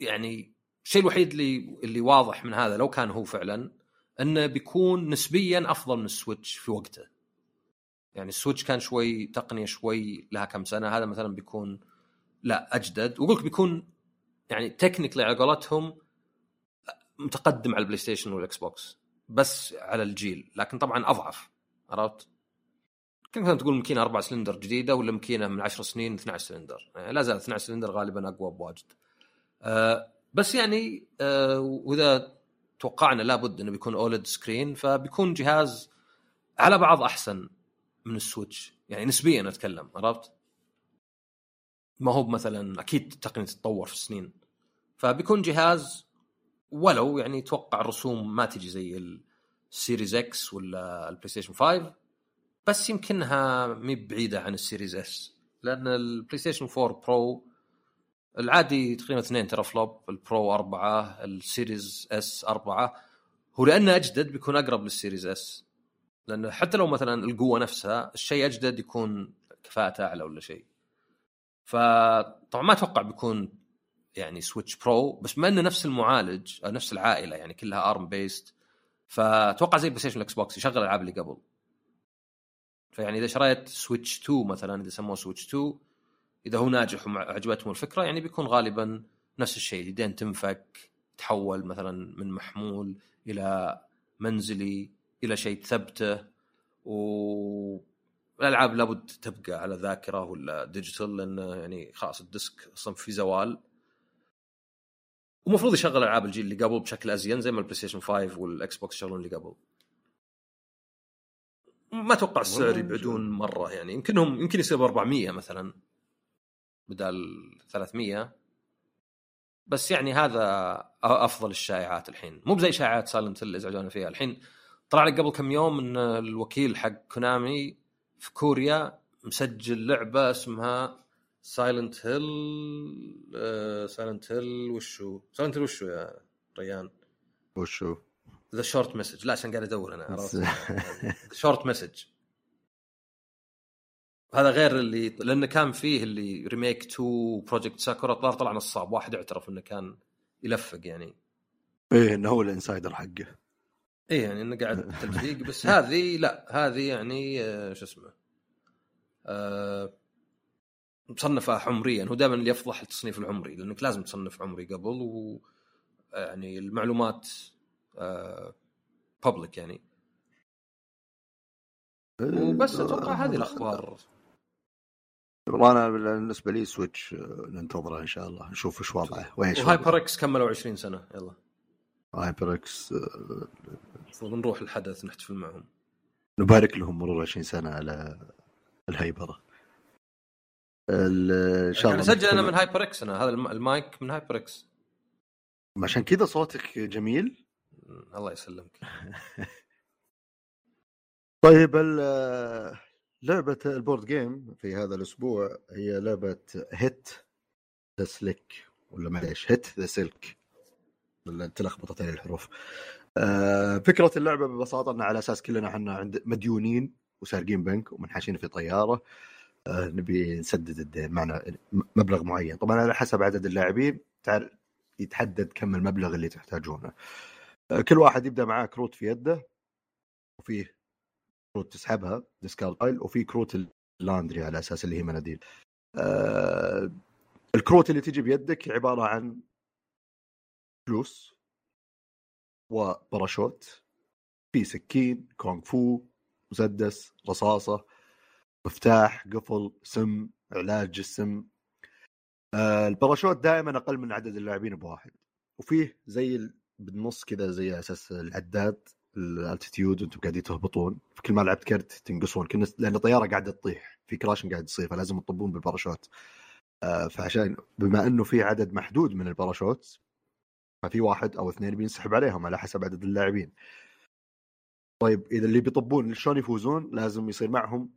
يعني الشيء الوحيد اللي اللي واضح من هذا لو كان هو فعلا أنه بيكون نسبيا أفضل من السويتش في وقته. يعني السويتش كان شوي تقنية شوي لها كم سنة هذا مثلا بيكون لا أجدد وأقول لك بيكون يعني technically على قولتهم متقدم على البلاي ستيشن والإكس بوكس بس على الجيل لكن طبعا أضعف عرفت؟ كان مثلا تقول ماكينة أربع سلندر جديدة ولا ماكينة من 10 سنين 12 سلندر يعني لا زال 12 سلندر غالبا أقوى بواجد. آه بس يعني آه وإذا توقعنا لابد إنه بيكون OLED screen فبيكون جهاز على بعض أحسن من السويتش يعني نسبيا أتكلم عرفت؟ ما هو مثلا أكيد التقنية تتطور في السنين فبيكون جهاز ولو يعني أتوقع الرسوم ما تجي زي ال Series X ولا البلاي ستيشن 5 بس يمكنها مي بعيدة عن ال Series S لأن البلاي ستيشن 4 برو العادي تقريبا اثنين teraflop ال Pro أربعة ال Series S أربعة. هو لأنه أجدد بيكون أقرب لل Series S لأنه حتى لو مثلا القوة نفسها الشيء أجدد يكون كفاءته أعلى ولا شيء. فطبعا ما أتوقع بيكون يعني سويتش برو بس بما إنه نفس المعالج نفس العائلة يعني كلها ARM based فأتوقع زي بلاي ستيشن الاكس بوكس يشغل الألعاب اللي قبل. فيعني إذا شريت سويتش 2 مثلا إذا سموه سويتش 2 إذا هو ناجح وعجبتهم الفكرة يعني بيكون غالبا نفس الشيء. يدين تنفك تحول مثلا من محمول إلى منزلي إلى شيء تثبته و الألعاب لابد تبقى على ذاكرة ولا digital لأن يعني خلاص ال disc أصلا في زوال. ومفروض يشغل ألعاب الجيل اللي قبل بشكل أزين زي ما البلاي ستيشن 5 والاكس بوكس يشغلون اللي قبل. ما أتوقع السعر يبعدون مرة يعني. يمكنهم يمكن يصير ب 400 مثلا. بدال 300 بس يعني هذا أفضل الشائعات الحين. مو بزي شائعات Silent اللي ازعجونا فيها. الحين طلع لك قبل كم يوم إن الوكيل حق كونامي في كوريا مسجل لعبة اسمها Silent Hill Silent Hill وشو؟ Silent Hill وشو يا ريان؟ وشو؟ The Short Message لا عشان قاعد أدور أنا عرفت؟ Short Message هذا غير اللي لأنه كان فيه اللي remake 2 Project Sakura طلع طلع نصاب واحد اعترف إنه كان يلفق يعني. إيه إنه هو ال insider حقه. إيه يعني إنه قاعد تلفيق بس هذه لا هذه يعني آه، شو اسمه آه مصنفة عمريا. هو دائما اللي يفضح التصنيف العمري لأنك لازم تصنف عمري قبل و يعني المعلومات آه public يعني. وبس أتوقع هذه الأخبار. والله أنا بالنسبة لي سويتش آه، ننتظره إن شاء الله. نشوف إيش وضعه. وايش وهايبر إكس كملوا 20 سنة. يلا. HyperX المفروض نروح الحدث نحتفل معهم. نبارك لهم مرور 20 سنة على الهيبرة. إن شاء الله سجل أنا من HyperX أنا. هذا المايك من HyperX عشان كذا صوتك جميل. الله يسلمك. طيب لعبة ال board game في هذا الأسبوع هي لعبة Hit the Silk ولا معليش Hit the Silk تلخبطت علي الحروف. آه، فكرة اللعبة ببساطة ان على أساس كلنا إحنا عند مديونين وسارقين بنك ومنحاشين في طيارة. آه، نبي نسدد الدين معنا مبلغ معين. طبعا على حسب عدد اللاعبين يتحدد كم المبلغ اللي تحتاجونه. آه، كل واحد يبدأ معاه كروت في يده وفيه كروت تسحبها discard وفي كروت ال laundry على أساس اللي هي مناديل. آه الكروت اللي تجي بيدك عبارة عن فلوس وباراشوت في سكين كونغ فو مسدس رصاصة مفتاح قفل سم علاج السم. آه الباراشوت دائما أقل من عدد اللاعبين بواحد. وفيه زي بالنص كذا زي أساس العداد. ال altitude وأنتم قاعدين تهبطون. في كل ما لعبت كرت تنقصون. كنا لأن الطيارة قاعدة تطيح. في crash قاعد يصير فلازم تطبون بالباراشوت. آه فعشان بما إنه في عدد محدود من الباراشوت ففي واحد أو اثنين بينسحب عليهم على حسب عدد اللاعبين. طيب إذا اللي بيطبون شلون يفوزون؟ لازم يصير معهم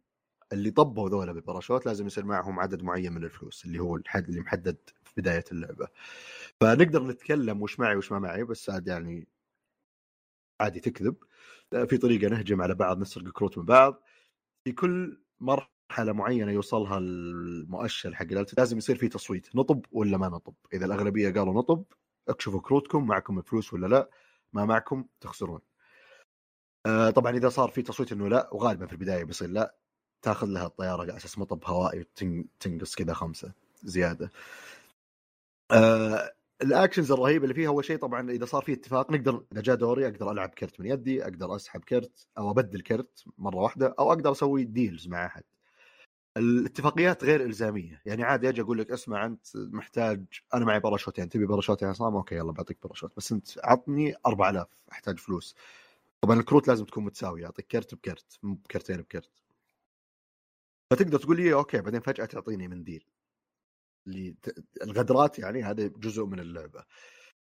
اللي طبوا ذولا بالباراشوت لازم يصير معهم عدد معين من الفلوس اللي هو الحد اللي محدد في بداية اللعبة. فنقدر نتكلم وش معي وش ما معي بس عاد يعني عادي تكذب. في طريقة نهجم على بعض نسرق كروت من بعض. في كل مرحلة معينة يوصلها المؤشر حق لازم يصير في تصويت نطب ولا ما نطب. إذا الأغلبية قالوا نطب اكشفوا كروتكم معكم الفلوس ولا لا ما معكم تخسرون. آه طبعا إذا صار في تصويت إنه لا وغالبا في البداية بيصير لا تاخذ لها الطيارة على أساس مطب هوائي تنقص كذا خمسة زيادة. آه ال actions الرهيبه اللي فيها اول شيء طبعا إذا صار في اتفاق نقدر إذا جاء دوري أقدر ألعب كرت من يدي أقدر أسحب كرت أو أبدل كرت مرة واحدة أو أقدر أسوي deals مع أحد. الاتفاقيات غير إلزامية. يعني عادي أجي أقول لك اسمع أنت محتاج أنا معي باراشوتين تبي باراشوت يا عصام أوكي يلا بعطيك باراشوت. بس أنت عطني 4000 أحتاج فلوس. طبعا الكروت لازم تكون متساوية أعطيك كرت بكرت مو بكرتين بكرت. فتقدر تقول لي أوكي بعدين فجأة تعطيني منديل اللي الغدرات يعني هذا جزء من اللعبة.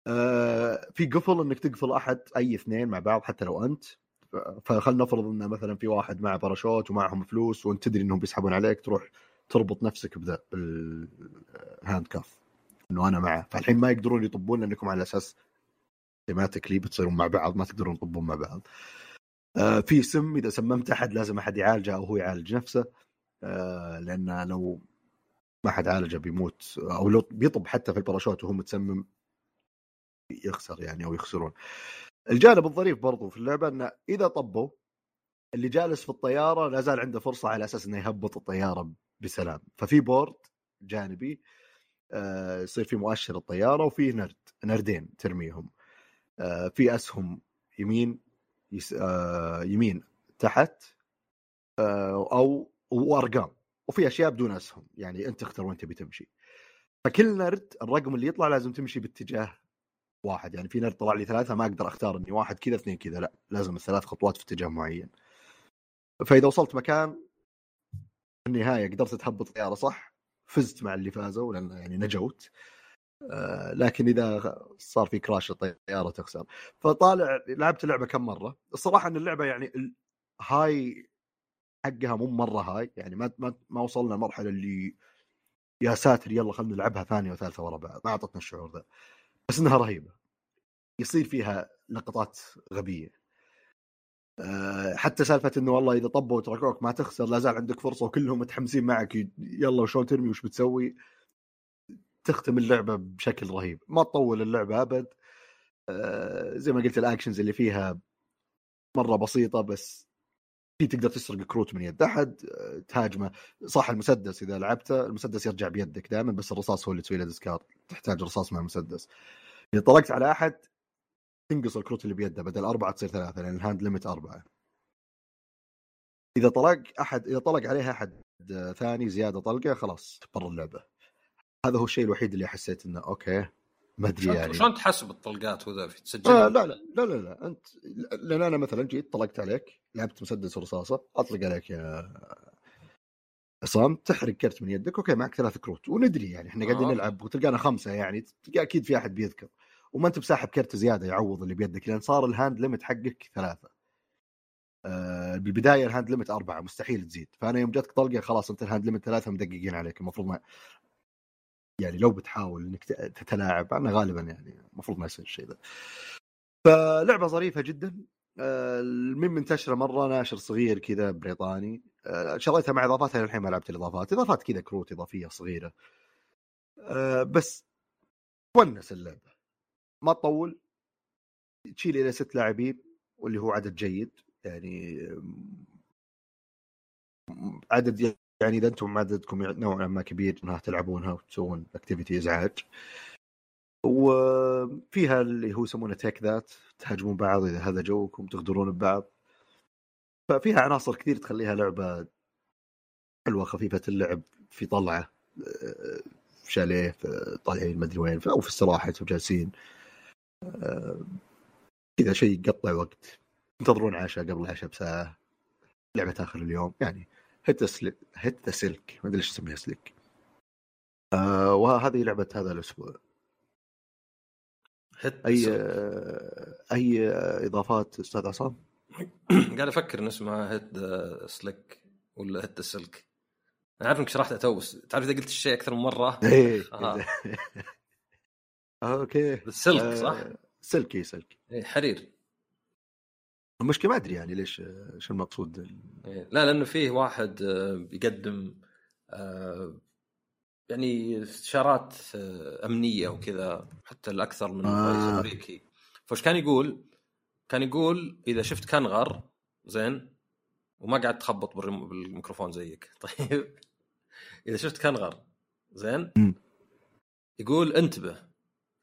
آه في قفل إنك تقفل أحد أي اثنين مع بعض حتى لو أنت. فخلنا نفرض إن مثلا في واحد معه باراشوت ومعهم فلوس وأنت تدري إنهم بيسحبون عليك تروح تربط نفسك بذا بال handcuff إنه أنا معه. فالحين ما يقدرون يطبون لأنكم على أساس thematically بتصيرون مع بعض ما تقدرون تطبون مع بعض. آه في سم إذا سممت أحد لازم أحد يعالجه أو هو يعالج نفسه. آه لأن لو ما حد عالجه بيموت أو لو بيطب حتى في الباراشوت وهو متسمم يخسر يعني أو يخسرون. الجانب الظريف برضو في اللعبة إنه إذا طبوا اللي جالس في الطيارة لا زال عنده فرصة على أساس إنه يهبط الطيارة بسلام. ففي board جانبي آه يصير في مؤشر الطيارة وفي نرد نردين ترميهم. آه في أسهم يمين يس آه يمين تحت أو وأرقام. وفي أشياء بدون أسهم يعني أنت تختار وين تبي تمشي. فكل نرد الرقم اللي يطلع لازم تمشي باتجاه واحد يعني في نرد طلع لي ثلاثة ما أقدر أختار إني واحد كذا اثنين كذا لا لازم الثلاث خطوات في اتجاه معين. فإذا وصلت مكان في النهاية قدرت تهبط طيارة صح فزت مع اللي فازوا لأن يعني نجوت. آه لكن إذا صار في كراش الطيارة تخسر. فطالع لعبت اللعبة كم مرة؟ الصراحة إن اللعبة يعني هاي حقها مو مرة هاي يعني ما ما, ما وصلنا المرحله اللي يا ساتر يلا خلينا نلعبها ثانية وثالثة ورا بعض ما أعطتنا الشعور ذا. بس إنها رهيبة. يصير فيها لقطات غبية. آه، حتى سالفة إنه والله إذا طبوا وتركوك ما تخسر لا زال عندك فرصة وكلهم متحمسين معك يلا وشلون ترمي وش بتسوي؟ تختم اللعبة بشكل رهيب. ما تطول اللعبة أبد. آه، زي ما قلت ال actions اللي فيها مرة بسيطة بس في تقدر تسرق كروت من يد أحد آه، تهاجمه. صح المسدس إذا لعبته المسدس يرجع بيدك دائما بس الرصاص هو اللي تسوي له discard تحتاج رصاص مع المسدس. إذا طلقت على أحد تنقص الكروت اللي بيده بدل أربعة تصير ثلاثة لأن ال hand limit أربعة. إذا طلق أحد إذا طلق عليها أحد ثاني زيادة طلقة خلاص برا اللعبة. هذا هو الشيء الوحيد اللي حسيت إنه أوكي. ما أدري يعني. شلون تحسب الطلقات وذا تسجل؟ آه لا لا لا لا لا. انت لأن أنا مثلا جيت طلقت عليك لعبت مسدس ورصاصه أطلق عليك يا عصام تحرق كرت من يدك أوكي معك ثلاث كروت. وندري يعني إحنا قاعدين آه. نلعب وتلقانا خمسة يعني أكيد في أحد بيذكر. وما أنت بساحب كرت زيادة يعوض اللي بيدك لأن صار ال hand limit حقك ثلاثة. آه بالبداية ال hand limit أربعة مستحيل تزيد. فأنا يوم جاتك طلقة خلاص أنت ال hand limit ثلاثة مدققين عليك المفروض ما يعني لو بتحاول إنك تتلاعب أنا غالبا يعني المفروض ما يصير الشيء ذا. فلعبة ظريفة جدا. آه، مو منتشره مرة ناشر صغير كذا بريطاني. آه، شريتها مع إضافاتها للحين ما لعبت الإضافات. إضافات كذا كروت إضافية صغيرة. آه، بس تونس اللعبة. ما تطول. تشيل إلى ست لاعبين واللي هو عدد جيد. يعني عدد يعني إذا أنتم عددكم نوعا ما كبير انها تلعبونها وتسوون activity إزعاج. وفيها اللي هو يسمونه take that تهاجمون بعض إذا هذا جوكم تغدرون ببعض. ففيها عناصر كثير تخليها لعبة حلوة خفيفة اللعب في طلعة في شاليه في طالعين أدري وين أو في استراحه وجالسين كذا شيء يقطع وقت. تنتظرون عشاء قبل العشاء بساعة. لعبة آخر اليوم يعني هيت سلك هيت سلك. ما أدري ليش اسميها سلك. آه وهذه لعبة هذا الأسبوع. أي آه أي إضافات أستاذ عصام؟ قاعد أفكر ان اسمها hit silk ولا hit silk. أنا عارف إنك شرحتها تو بس تعرف إذا قلت الشيء أكثر من مرة؟ إيه آه. أوكي. ال silk صح؟ آه silky silky. إيه حرير. المشكلة ما أدري يعني ليش شو المقصود؟ إيه، لا لأنه فيه واحد آه، يقدم آه، يعني استشارات آه، أمنية وكذا حتى الأكثر من آه. أمريكي. فايش كان يقول؟ كان يقول إذا شفت كنغر زين وما قاعد تخبط بالميكروفون زيك. طيب إذا شفت كنغر زين يقول انتبه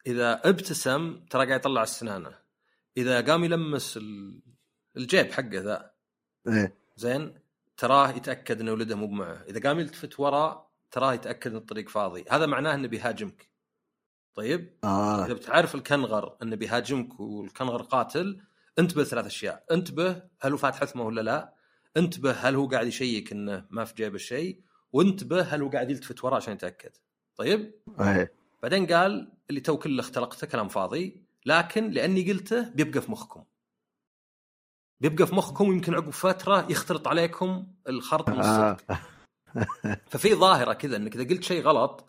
إذا ابتسم ترى قاعد يطلع السنانة. إذا قام يلمس الجيب حقه ذا. إيه. زين؟ تراه يتأكد ان ولده مو معه إذا قام يلتفت ورا تراه يتأكد إن الطريق فاضي. هذا معناه إنه بيهاجمك. طيب؟ آه. إذا بتعرف الكنغر إنه بيهاجمك والكنغر قاتل انتبه ثلاث أشياء. انتبه هل هو فاتح حثمه ولا لا. انتبه هل هو قاعد يشيك إنه ما في جيبه شيء. وانتبه هل هو قاعد يلتفت وراه عشان يتأكد. طيب؟ إيه. بعدين قال اللي تو كله اختلقته كلام فاضي. لكن لأني قلته بيبقى في مخكم. بيبقى في مخكم ويمكن عقب فترة يختلط عليكم الخرط من الصدق آه. ففي ظاهرة كذا إنك إذا قلت شيء غلط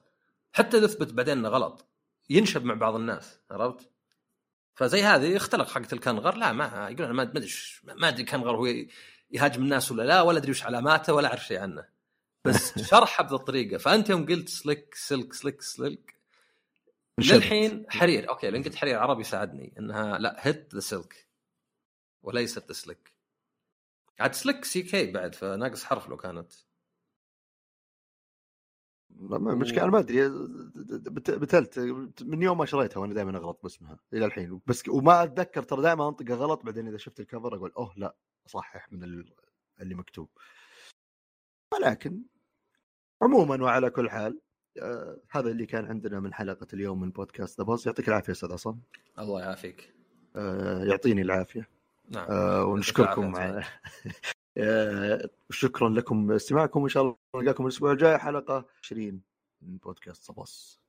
حتى إذا أثبت بعدين إنه غلط ينشب مع بعض الناس عرفت؟ فزي هذه اختلق حقه الكنغر لا ما يقول أنا ما أدري ما أدري الكنغر هو يهاجم الناس ولا لا ولا أدري وش علاماته ولا أعرف شيء عنه. بس شرحه بهذه الطريقة. فأنت يوم قلت silk silk silk silk للحين حرير. أوكي لأن قلت حرير عربي ساعدني انها لا hit the silk وليست silk عاد silk C K بعد فناقص حرف لو كانت. المشكلة أنا ما أدري. بتلت من يوم ما شريتها وأنا دائما أغلط باسمها إلى الحين. بس وما أتذكر ترى دائما أنطقها غلط بعدين إذا شفت ال cover أقول أوه لا اصحح من اللي مكتوب. ولكن عموما وعلى كل حال آه هذا اللي كان عندنا من حلقة اليوم من بودكاست ذا يعطيك العافية أستاذ عصام. الله يعافيك. آه يعطيني العافية. نعم. آه ونشكركم على آه شكرا لكم استماعكم إن شاء الله نلقاكم الأسبوع الجاي حلقة 20 من بودكاست صباص.